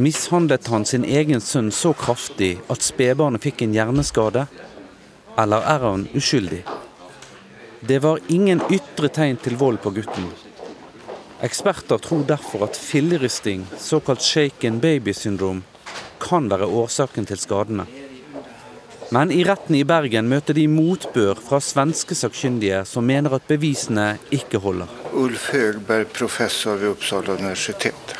Mishandlet han sin egen sønn så kraftig at spedbarnet fikk en hjerneskade? Eller er han uskyldig? Det var ingen ytre tegn til vold på gutten. Eksperter tror derfor at filleristing, såkalt shaken baby syndrom, kan være årsaken til skadene. Men i retten i Bergen møter de motbør fra svenske sakkyndige som mener at bevisene ikke holder. Ulf Høgberg, professor ved Uppsala universitet.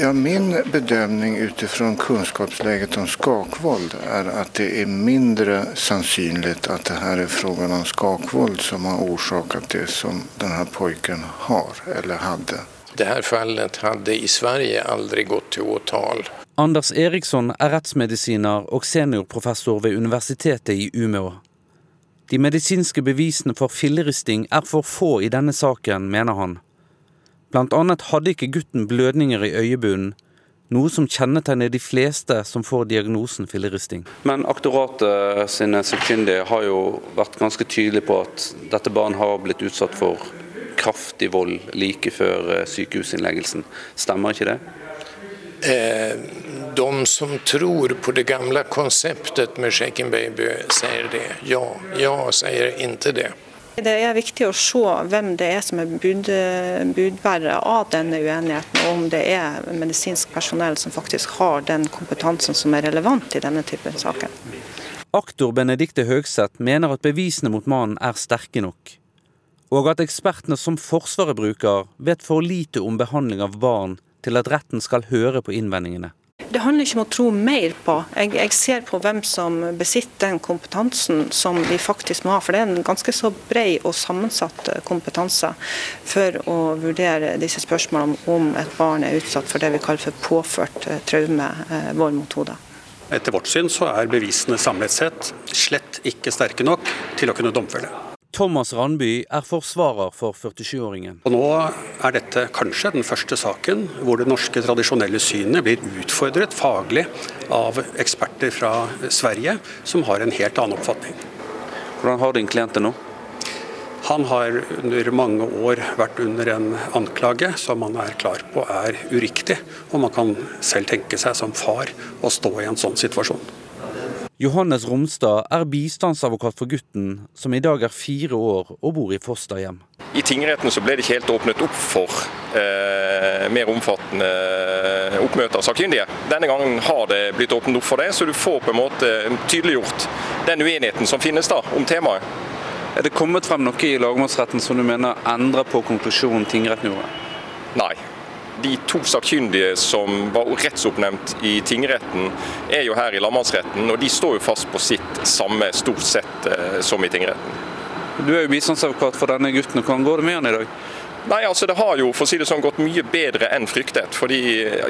Ja, min bedømning ut fra kunnskapsleget om skakvold er at det er mindre sannsynlig at det her er spørsmål om skakvold som har årsaket det som denne pojken har eller hadde. Dette fallet hadde i Sverige aldri gått til åtal. Anders Eriksson er rettsmedisiner og seniorprofessor ved Universitetet i Umeå. De medisinske bevisene for filleristing er for få i denne saken, mener han. Blant annet hadde ikke gutten blødninger i øyebunnen, noe som kjennetegner de fleste som får diagnosen filleristing. Men aktoratet sine sakkyndige har jo vært ganske tydelige på at dette barnet har blitt utsatt for kraftig vold like før eh, sykehusinnleggelsen. Stemmer ikke det? Eh, de som tror på det gamle konseptet med Shaken Baby, sier det. Ja, jeg sier ikke det. Det er viktig å se hvem det er som er bud, budbærer av denne uenigheten, og om det er medisinsk personell som faktisk har den kompetansen som er relevant i denne typen saker. Aktor Benedikte Høgseth mener at bevisene mot mannen er sterke nok, og at ekspertene som Forsvaret bruker, vet for lite om behandling av barn til at retten skal høre på innvendingene. Det handler ikke om å tro mer på. Jeg, jeg, ser på hvem som besitter den kompetansen som vi faktisk må ha. For det er en ganske så bred og sammensatt eh, kompetanse for å vurdere disse spørsmålene om et barn er utsatt for det vi kaller for påført eh, traume, eh, vold mot hodet. Etter vårt syn så er bevisene samlet sett slett ikke sterke nok til å kunne domfelle. Thomas Randby er forsvarer for 47-åringen. Nå er dette kanskje den første saken hvor det norske tradisjonelle synet blir utfordret faglig av eksperter fra Sverige, som har en helt annen oppfatning. Hvordan har din klient det nå? Han har under mange år vært under en anklage som han er klar på er uriktig. Og man kan selv tenke seg som far å stå i en sånn situasjon. Johannes Romstad er bistandsadvokat for gutten, som i dag er fire år og bor i fosterhjem. I tingretten så ble det ikke helt åpnet opp for eh, mer omfattende oppmøte oppmøter av sakkyndige. Denne gangen har det blitt åpnet opp for det, så du får på en måte tydeliggjort den uenigheten som finnes da om temaet. Er det kommet frem noe i lagmannsretten som du mener endrer på konklusjonen tingretten gjorde? Nei, de to sakkyndige som var rettsoppnevnt i tingretten, er jo her i landmannsretten, og de står jo fast på sitt samme stort sett eh, som i tingretten. Du er jo bistandsadvokat for denne gutten, hvordan går det med han i dag? Nei, altså Det har jo for å si det sånn, gått mye bedre enn fryktet. fordi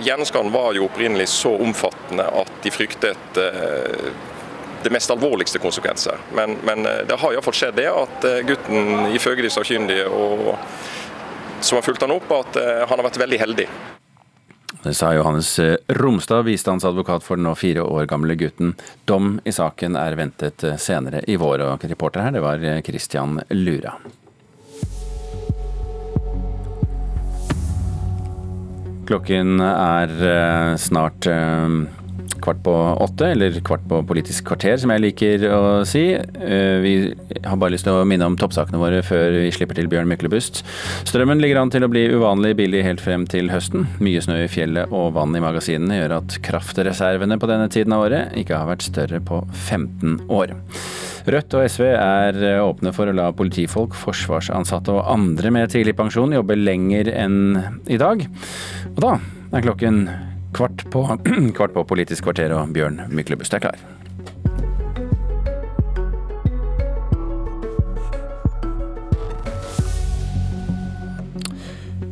Hjerneskaden var jo opprinnelig så omfattende at de fryktet eh, det mest alvorligste konsekvenser. Men, men eh, det har iallfall skjedd det at eh, gutten ifølge de sakkyndige og som har fulgt han opp, at eh, han har vært veldig heldig. Det sa Johannes eh, Romstad, bistandsadvokat for den nå fire år gamle gutten. Dom i saken er ventet eh, senere i vår, og reporter her det var Christian Lura. Klokken er snart kvart på åtte, eller kvart på Politisk kvarter, som jeg liker å si. Eh, vi har bare lyst til å minne om toppsakene våre før vi slipper til Bjørn Myklebust. Strømmen ligger an til å bli uvanlig billig helt frem til høsten. Mye snø i fjellet og vann i magasinene gjør at kraftreservene på denne tiden av året ikke har vært større på 15 år. Rødt og SV er åpne for å la politifolk, forsvarsansatte og andre med tidligpensjon jobbe lenger enn i dag. Og da er klokken kvart på, kvart på Politisk kvarter, og Bjørn Myklebust er klar.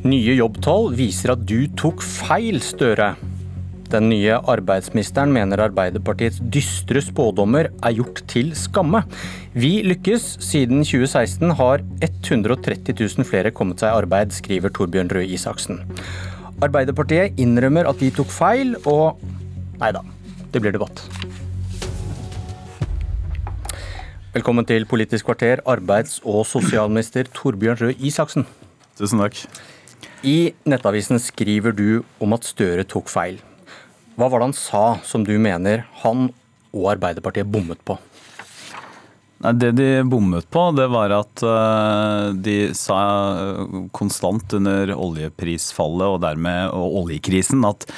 Nye jobbtall viser at du tok feil, Støre. Den nye arbeidsministeren mener Arbeiderpartiets dystre spådommer er gjort til skamme. Vi lykkes. Siden 2016 har 130 000 flere kommet seg i arbeid, skriver Torbjørn Røe Isaksen. Arbeiderpartiet innrømmer at de tok feil, og nei da, det blir debatt. Velkommen til Politisk kvarter, arbeids- og sosialminister Torbjørn Røe Isaksen. Tusen takk. I Nettavisen skriver du om at Støre tok feil. Hva var det han sa som du mener han og Arbeiderpartiet bommet på? Det de bommet på, det var at uh, de sa uh, konstant under oljeprisfallet og dermed og oljekrisen at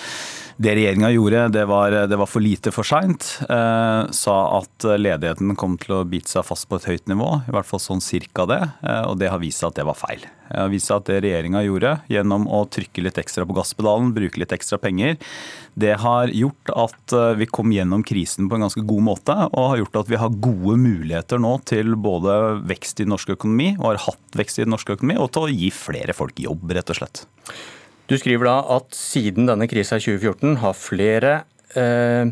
det regjeringa gjorde, det var, det var, for lite for seint. Eh, sa at ledigheten kom til å bite seg fast på et høyt nivå, i hvert fall sånn cirka det. Eh, og det har vist seg at det var feil. Det har vist seg at det regjeringa gjorde, gjennom å trykke litt ekstra på gasspedalen, bruke litt ekstra penger, det har gjort at eh, vi kom gjennom krisen på en ganske god måte. Og har gjort at vi har gode muligheter nå til både vekst i norsk økonomi, og har hatt vekst i norsk økonomi, og til å gi flere folk jobb, rett og slett. Du skriver da at siden denne krisa i 2014 har flere, eh,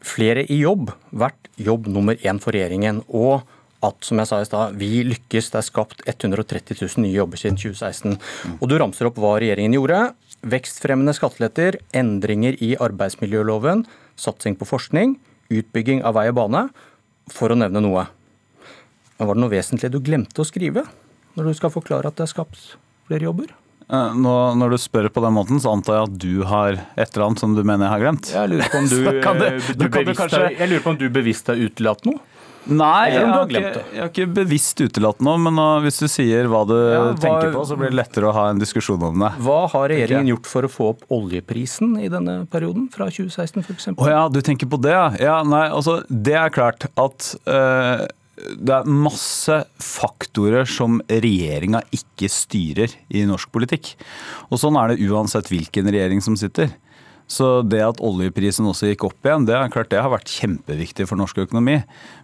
flere i jobb vært jobb nummer én for regjeringen. Og at som jeg sa i sted, vi lykkes, det er skapt 130 000 nye jobber siden 2016. Og Du ramser opp hva regjeringen gjorde. Vekstfremmende skatteletter, endringer i arbeidsmiljøloven, satsing på forskning, utbygging av vei og bane, for å nevne noe. Men Var det noe vesentlig du glemte å skrive når du skal forklare at det er skapt flere jobber? Eh, nå, når du spør på den måten, så antar jeg at du har et eller annet som du mener jeg har glemt. Jeg lurer på om du, det, du, bevisst, kanskje... jeg lurer på om du bevisst har utelatt noe? Nei, jeg har, ikke, jeg har, ikke, bevisst utelatt noe, men nå, hvis du sier hva du ja, hva, tenker på, så blir det lettere å ha en diskusjon om det. Hva har regjeringen gjort for å få opp oljeprisen i denne perioden, fra 2016 f.eks.? Å ja, du tenker på det, ja. Nei, altså, det er klart at øh, det er masse faktorer som regjeringa ikke styrer i norsk politikk. Og sånn er det uansett hvilken regjering som sitter. Så det at oljeprisen også gikk opp igjen, det, er klart det har vært kjempeviktig for norsk økonomi.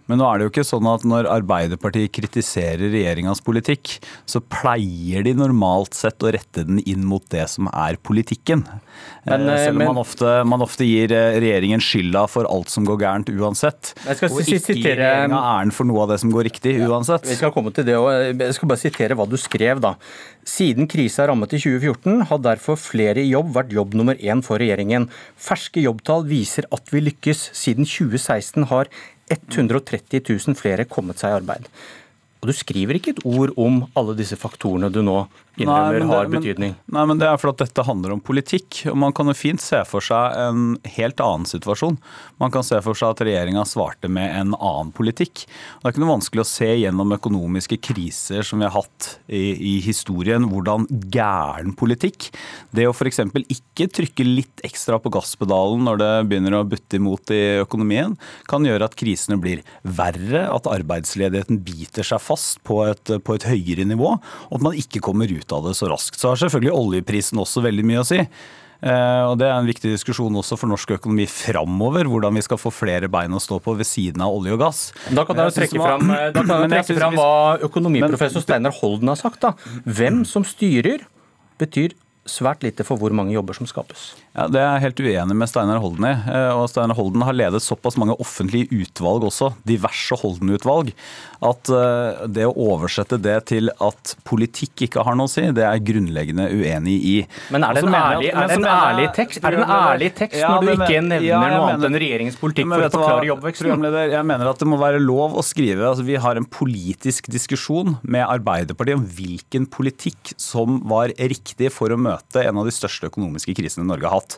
Men nå er det jo ikke sånn at når Arbeiderpartiet kritiserer regjeringas politikk, så pleier de normalt sett å rette den inn mot det som er politikken. Men, eh, Selv om men, man, ofte, man, ofte, gir eh, regjeringen skylda for alt som går gærent uansett. Jeg skal og ikke gir regjeringa æren for noe av det som går riktig uansett. Vi skal komme til det, og Jeg skal bare sitere hva du skrev da. Siden krisa rammet i 2014, har derfor flere i jobb vært jobb nummer én for regjeringen. Ferske jobbtall viser at vi lykkes. Siden 2016 har 130 000 flere kommet seg i arbeid. Og Du skriver ikke et ord om alle disse faktorene du nå innrømmer har betydning. Men, nei, men det er fordi dette handler om politikk. og Man kan jo fint se for seg en helt annen situasjon. Man kan se for seg at regjeringa svarte med en annen politikk. Det er ikke noe vanskelig å se gjennom økonomiske kriser som vi har hatt i, i historien, hvordan gæren politikk Det å f.eks. ikke trykke litt ekstra på gasspedalen når det begynner å butte imot i økonomien, kan gjøre at krisene blir verre, at arbeidsledigheten biter seg fast på et, på et høyere nivå, og at man ikke kommer ut av det så raskt. Så har selvfølgelig oljeprisen også veldig mye å si. Eh, og Det er en viktig diskusjon også for norsk økonomi framover. Hvordan vi skal få flere bein å stå på ved siden av olje og gass. Da kan jeg trekke fram, da kan jeg trekke fram hva økonomiprofessor Steinar Holden har sagt. da. Hvem som styrer, betyr svært lite for hvor mange jobber som skapes. Ja, Det er jeg helt uenig med Steinar Holden i. Eh, og Steinar Holden har ledet såpass mange offentlige utvalg også, diverse Holden-utvalg, at eh, det å oversette det til at politikk ikke har noe å si, det er jeg grunnleggende uenig i. Men er det en, ærlig, er det en ærlig, tekst, er det en ærlig tekst ja, når du ikke nevner ja, noe annet enn regjeringens politikk for å forklare jobbveksten? Jeg mener at det må være lov å skrive. altså Vi har en politisk diskusjon med Arbeiderpartiet om hvilken politikk som var riktig for å møte en av de største økonomiske krisene Norge har hatt.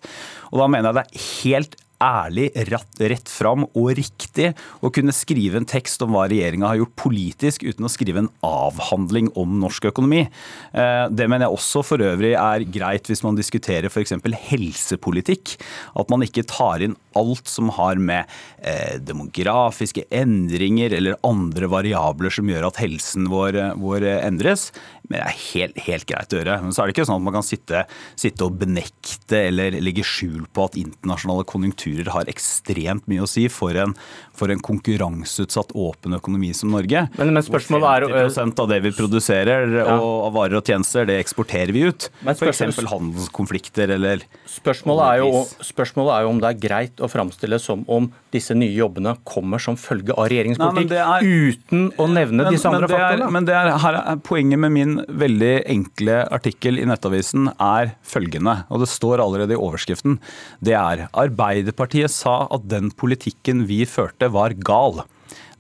Og da mener jeg det er helt ærlig, rett, rett fram og riktig å kunne skrive en tekst om hva regjeringa har gjort politisk, uten å skrive en avhandling om norsk økonomi. Eh, det mener jeg også for øvrig er greit hvis man diskuterer f.eks. helsepolitikk. At man ikke tar inn alt som har med eh, demografiske endringer eller andre variabler som gjør at helsen vår, vår endres. Men det er helt, helt, greit å gjøre. Men så er det ikke sånn at man kan sitte, sitte, og benekte eller legge skjul på at internasjonale konjunkturer har ekstremt mye å si for en, for en konkurranseutsatt, åpen økonomi som Norge. Men, men spørsmålet er... 50 av det vi produserer ja. og av varer og tjenester, det eksporterer vi ut. F.eks. handelskonflikter eller spørsmålet er, jo, spørsmålet er jo om det er greit å framstille som om disse nye jobbene kommer som følge av regjeringspolitikk, Nei, er, uten å nevne men, disse andre faktorene. Men det er, her er poenget med min veldig enkle artikkel i Nettavisen er følgende, og det står allerede i overskriften. Det er Arbeiderpartiet sa at den politikken vi førte var gal.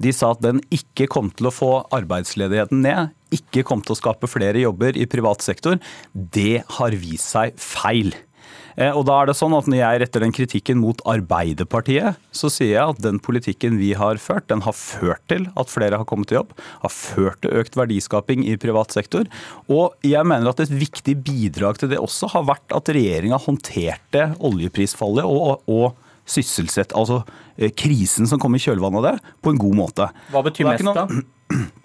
De sa at den ikke kom til å få arbeidsledigheten ned, ikke kom til å skape flere jobber i privat sektor. Det har vist seg feil. Eh, og da er det sånn at Når jeg retter den kritikken mot Arbeiderpartiet, så sier jeg at den politikken vi har ført, den har ført til at flere har kommet til jobb, har ført til økt verdiskaping i privat sektor. Og jeg mener at et viktig bidrag til det også har vært at regjeringa håndterte oljeprisfallet og, og sysselsett, altså eh, krisen som kom i kjølvannet av det, på en god måte. Hva betyr mest, da?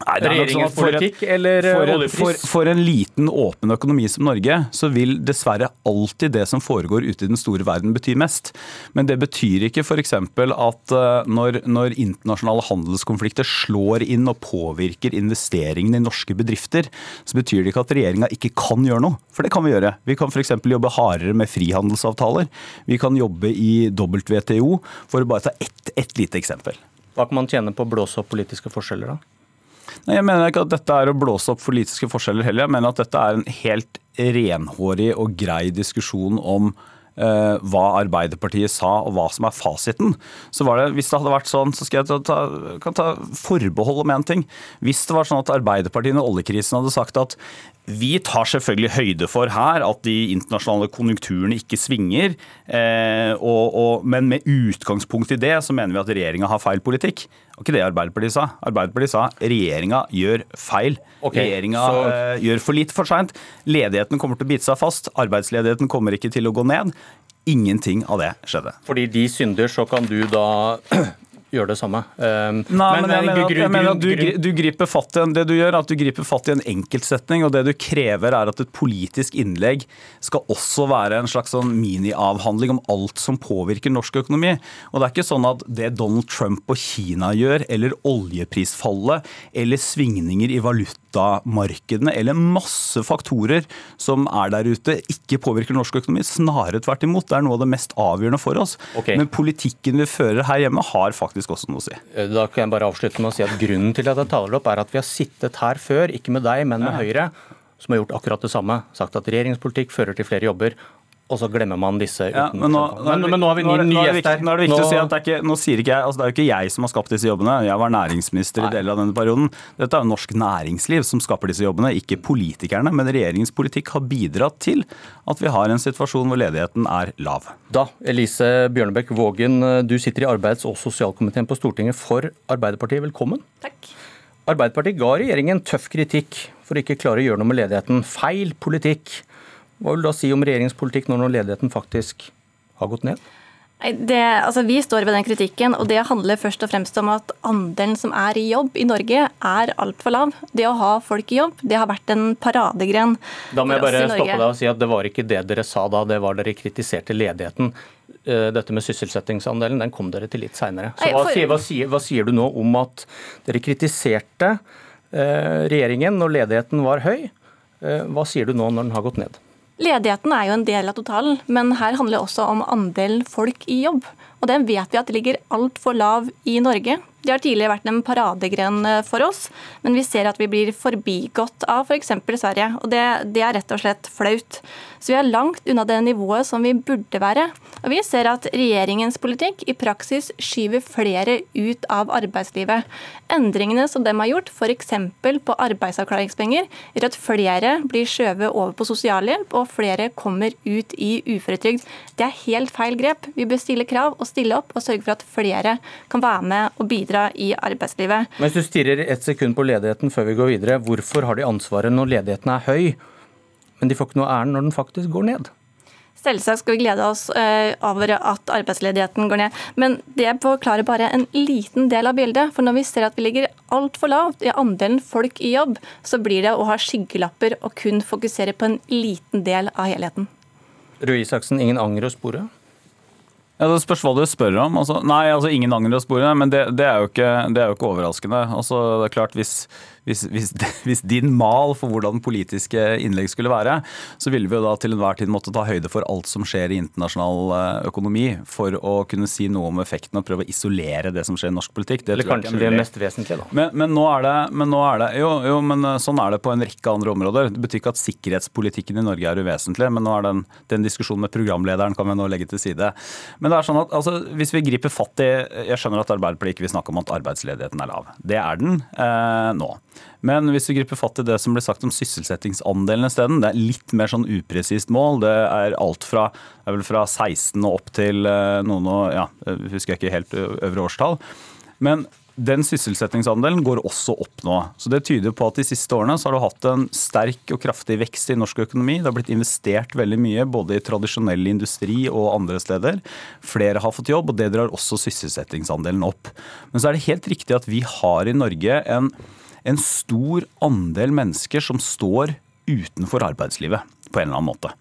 Nei, Regjeringens sånn at for eller eh, for? For, for, en liten, åpen økonomi som Norge, så vil dessverre alltid det som foregår ute i den store verden bety mest. Men det betyr ikke f.eks. at eh, når, når, internasjonale handelskonflikter slår inn og påvirker investeringene i norske bedrifter, så betyr det ikke at regjeringa ikke kan gjøre noe. For det kan vi gjøre. Vi kan f.eks. jobbe hardere med frihandelsavtaler. Vi kan jobbe i WTO, for å bare ta ett, ett lite eksempel. Hva kan man tjene på å blåse opp politiske forskjeller, da? Nei, Jeg mener ikke at dette er å blåse opp politiske forskjeller heller. Jeg mener at dette er en helt renhårig og grei diskusjon om eh, hva Arbeiderpartiet sa og hva som er fasiten. Så var det, Hvis det hadde vært sånn, så skal jeg ta, kan ta forbehold om én ting. Hvis det var sånn at Arbeiderpartiet under oljekrisen hadde sagt at vi tar selvfølgelig høyde for her at de internasjonale konjunkturene ikke svinger. Eh, og, og, men med utgangspunkt i det så mener vi at regjeringa har feil politikk. Og ikke det Arbeiderpartiet sa. Arbeiderpartiet sa regjeringa gjør feil. Okay, regjeringa så... eh, gjør for lite for seint. Ledigheten kommer til å bite seg fast. Arbeidsledigheten kommer ikke til å gå ned. Ingenting av det skjedde. Fordi de synder, så kan du da gjør det samme. Um, Nei, men, men jeg, mener at, jeg mener at du, du, griper fatt i en, det du gjør, at du griper fatt i en enkeltsetning, og det du krever er at et politisk innlegg skal også være en slags sånn miniavhandling om alt som påvirker norsk økonomi. Og det er ikke sånn at det Donald Trump og Kina gjør, eller oljeprisfallet, eller svingninger i valutamarkedene, eller masse faktorer som er der ute, ikke påvirker norsk økonomi. Snarere tvert imot. Det er noe av det mest avgjørende for oss. Okay. Men politikken vi fører her hjemme, har faktisk faktisk også noe å si. Eh, da kan jeg bare avslutte med å si at Grunnen til at jeg taler opp, er at vi har sittet her før, ikke med deg, men med Høyre, som har gjort akkurat det samme. Sagt at regjeringspolitikk fører til flere jobber og så glemmer man disse uten. Ja, men, nå, men, men, nå, har vi ny, ny gjest her. Nå er det viktig å si at det er ikke, nå sier ikke jeg, altså det er jo ikke jeg som har skapt disse jobbene. Jeg var næringsminister nei. i deler av denne perioden. Dette er jo norsk næringsliv som skaper disse jobbene, ikke politikerne. Men regjeringens politikk har bidratt til at vi har en situasjon hvor ledigheten er lav. Da, Elise Bjørnebekk Vågen, du sitter i arbeids- og sosialkomiteen på Stortinget for Arbeiderpartiet. Velkommen. Takk. Arbeiderpartiet ga regjeringen tøff kritikk for å ikke klare å gjøre noe med ledigheten. Feil politikk. Hva vil du da si om regjeringspolitikk politikk når ledigheten faktisk har gått ned? Det, altså vi står ved den kritikken, og det handler først og fremst om at andelen som er i jobb i Norge, er altfor lav. Det å ha folk i jobb, det har vært en paradegren Da må jeg bare stoppe deg og si at det var ikke det dere sa da, det var dere kritiserte ledigheten. Eh, dette med sysselsettingsandelen, den kom dere til litt seinere. Så hva, sier, hva, sier, hva sier du nå om at dere kritiserte eh, regjeringen når ledigheten var høy? Eh, hva sier du nå når den har gått ned? Ledigheten er jo en del av totalen, men her handler det også om andelen folk i jobb. Og den vet vi at ligger altfor lav i Norge. Det har tidligere vært en paradegren eh, for oss, men vi ser at vi blir forbigått av f.eks. For Sverige. og det, det er rett og slett flaut. Så vi er langt unna det nivået som vi burde være. Og vi ser at regjeringens politikk i praksis skyver flere ut av arbeidslivet. Endringene som de har gjort, f.eks. på arbeidsavklaringspenger, gjør at flere blir skjøvet over på sosialhjelp, og flere kommer ut i uføretrygd. Det er helt feil grep. Vi bør stille krav og stille opp og sørge for at flere kan være med og bidra i arbeidslivet. Men hvis du stirrer ett sekund på ledigheten før vi går videre, hvorfor har de ansvaret når ledigheten er høy? Men de får ikke noe æren når den faktisk går ned. Selvsagt skal vi glede oss uh, over at arbeidsledigheten går ned, men det forklarer bare en liten del av bildet. For når vi ser at vi ligger altfor lavt i andelen folk i jobb, så blir det å ha skyggelapper og kun fokusere på en liten del av helheten. Røe Isaksen, ingen anger å spore? Ja, Det spørs hva du spør om. Altså, nei, altså ingen anger å spore, men det, det, er ikke, det, er jo ikke, overraskende. Altså, det er klart hvis hvis, hvis, hvis, din mal for hvordan politiske innlegg skulle være, så ville vi jo da til enhver tid måtte ta høyde for alt som skjer i internasjonal eh, økonomi, for å kunne si noe om effekten og prøve å isolere det som skjer i norsk politikk. Det Eller kanskje det mest vesentlige, da. Men, men, nå er det, men nå er det jo, jo, men eh, sånn er det på en rekke andre områder. Det betyr ikke at sikkerhetspolitikken i Norge er uvesentlig, men nå er den, den diskusjonen med programlederen kan vi nå legge til side. Men det er sånn at altså, hvis vi griper fatt i Jeg skjønner at Arbeiderpartiet ikke vil snakke om at arbeidsledigheten er lav. Det er den eh, nå. Men hvis vi griper fatt i det som ble sagt om sysselsettingsandelen isteden, det er litt mer sånn upresist mål. Det er alt fra, er vel fra 16 og opp til eh, noen og ja, husker jeg ikke helt øvre årstall. Men den sysselsettingsandelen går også opp nå. Så Det tyder på at de siste årene så har du hatt en sterk og kraftig vekst i norsk økonomi. Det har blitt investert veldig mye både i tradisjonell industri og andre steder. Flere har fått jobb, og det drar også sysselsettingsandelen opp. Men så er det helt riktig at vi har i Norge en en stor andel mennesker som står utenfor arbeidslivet på en eller annen måte.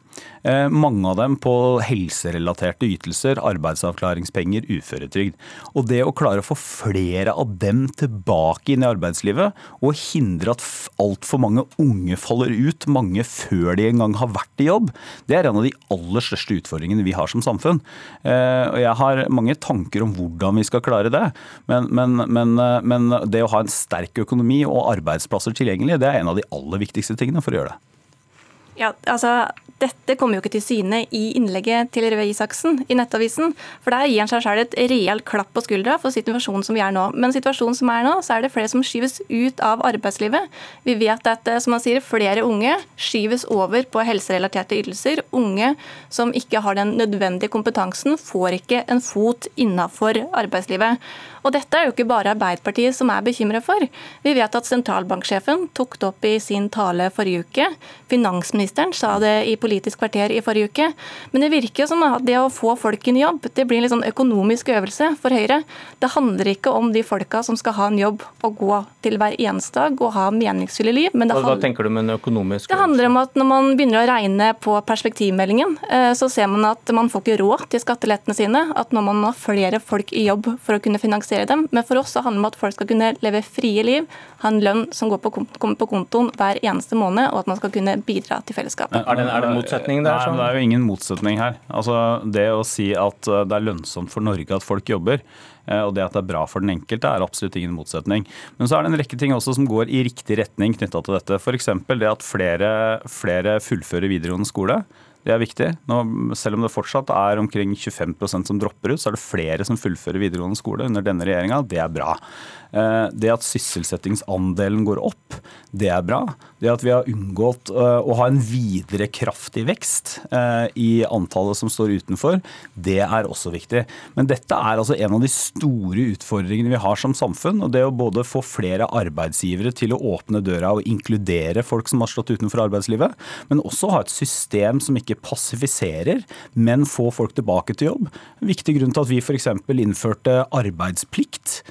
Eh, mange av dem på helserelaterte ytelser, arbeidsavklaringspenger, uføretrygd. Og det å klare å få flere av dem tilbake inn i arbeidslivet, og hindre at altfor mange unge faller ut, mange før de engang har vært i jobb, det er en av de aller største utfordringene vi har som samfunn. Eh, og jeg har mange tanker om hvordan vi skal klare det, men, men, men, eh, men det å ha en sterk økonomi og arbeidsplasser tilgjengelig, det er en av de aller viktigste tingene for å gjøre det. Ja, altså dette kommer jo ikke til syne i innlegget til Røe Isaksen i Nettavisen. For der gir han seg selv et reelt klapp på skuldra for situasjonen som vi er nå. Men situasjonen som er nå, så er det flere som skyves ut av arbeidslivet. Vi vet at som han sier, flere unge skyves over på helserelaterte ytelser. Unge som ikke har den nødvendige kompetansen, får ikke en fot innafor arbeidslivet. Og dette er jo ikke bare Arbeiderpartiet som er bekymret for. Vi vet at sentralbanksjefen tok det opp i sin tale forrige uke. Finansministeren sa det i Politisk kvarter i forrige uke. Men det virker som at det å få folk i jobb, det blir en litt sånn økonomisk øvelse for Høyre. Det handler ikke om de folka som skal ha en jobb å gå til hver eneste dag og ha meningsfulle liv. Men det Hva tenker du med en økonomisk øvelse? Det handler om at når man begynner å regne på perspektivmeldingen, eh, så ser man at man får ikke råd til skattelettene sine. At når man har flere folk i jobb for å kunne finansiere dem. Men for oss så handler det om at folk skal kunne leve frie liv, ha en lønn som går på, kommer på kontoen hver eneste måned, og at man skal kunne bidra til fellesskapet. Er det, er det motsetning der? Nei, det er jo ingen motsetning her. Altså, det å si at eh, det er lønnsomt for Norge at folk jobber, eh, og det at det er bra for den enkelte, er absolutt ingen motsetning. Men så er det en rekke ting også som går i riktig retning knytta til dette. F.eks. det at flere, flere fullfører videregående skole. Det er viktig. Nå, selv om det fortsatt er omkring 25% som dropper ut, så er det flere som fullfører videregående skole under denne regjeringa. Det er bra. Eh, det at sysselsettingsandelen går opp, det er bra. Det at vi har unngått eh, å ha en videre kraftig vekst eh, i antallet som står utenfor, det er også viktig. Men dette er altså en av de store utfordringene vi har som samfunn. og Det å både få flere arbeidsgivere til å åpne døra og inkludere folk som har stått utenfor arbeidslivet, men også ha et system som ikke passifiserer, men få folk tilbake til jobb. En viktig grunn til at vi f.eks. innførte arbeidsplikt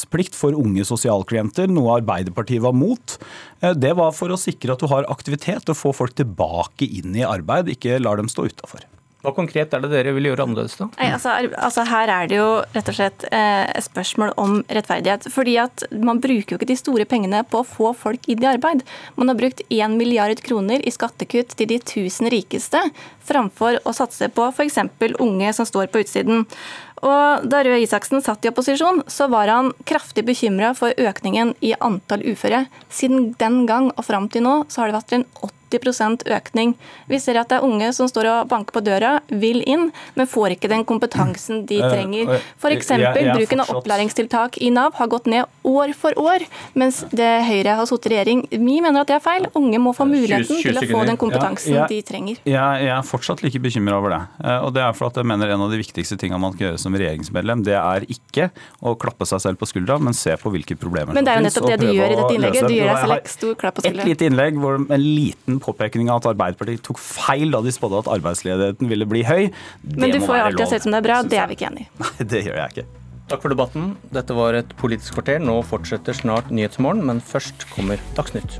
aktivitetsplikt for unge sosialklienter, noe Arbeiderpartiet var mot. Eh, det var for å sikre at du har aktivitet og få folk tilbake inn i arbeid, ikke lar dem stå utafor. Hva konkret er det dere vil gjøre annerledes, da? Nei, altså, altså Her er det jo rett og slett eh, spørsmål om rettferdighet. fordi at Man bruker jo ikke de store pengene på å få folk inn i arbeid. Man har brukt 1 milliard kroner i skattekutt til de 1000 rikeste, framfor å satse på f.eks. unge som står på utsiden. Og Da Røe Isaksen satt i opposisjon, så var han kraftig bekymra for økningen i antall uføre. Siden den gang og fram til nå så har det vært en 80 økning. Vi ser at det er unge som står og banker på døra, vil inn, men får ikke den kompetansen de Eh, trenger. eh, F.eks. bruken av opplæringstiltak i Nav har gått ned år for år, mens det Høyre har sittet i regjering. Vi mener at det er feil. Unge må få muligheten til å få den kompetansen Ja, de trenger. Jeg, jeg er fortsatt like bekymra over det. Eh, Og det er for at jeg mener en av de viktigste tingene man kan gjøre som regjeringsmedlem, det er ikke å klappe seg selv på skuldra, men se på hvilke problemer som finnes. Men det er jo nettopp det du gjør i dette innlegget. Du gjør deg selv selv stor klapp på Et lite innlegg hvor en liten påpekning av at Arbeiderpartiet tok feil da de spådde at arbeidsledigheten ville bli høy. Men du må får jo alltid lov. sett som det er bra. Det er vi ikke enig i. Nei, det gjør jeg ikke. Takk for debatten. Dette var et politisk kvarter. Nå fortsetter snart Nyhetsmorgen, men først kommer Dagsnytt.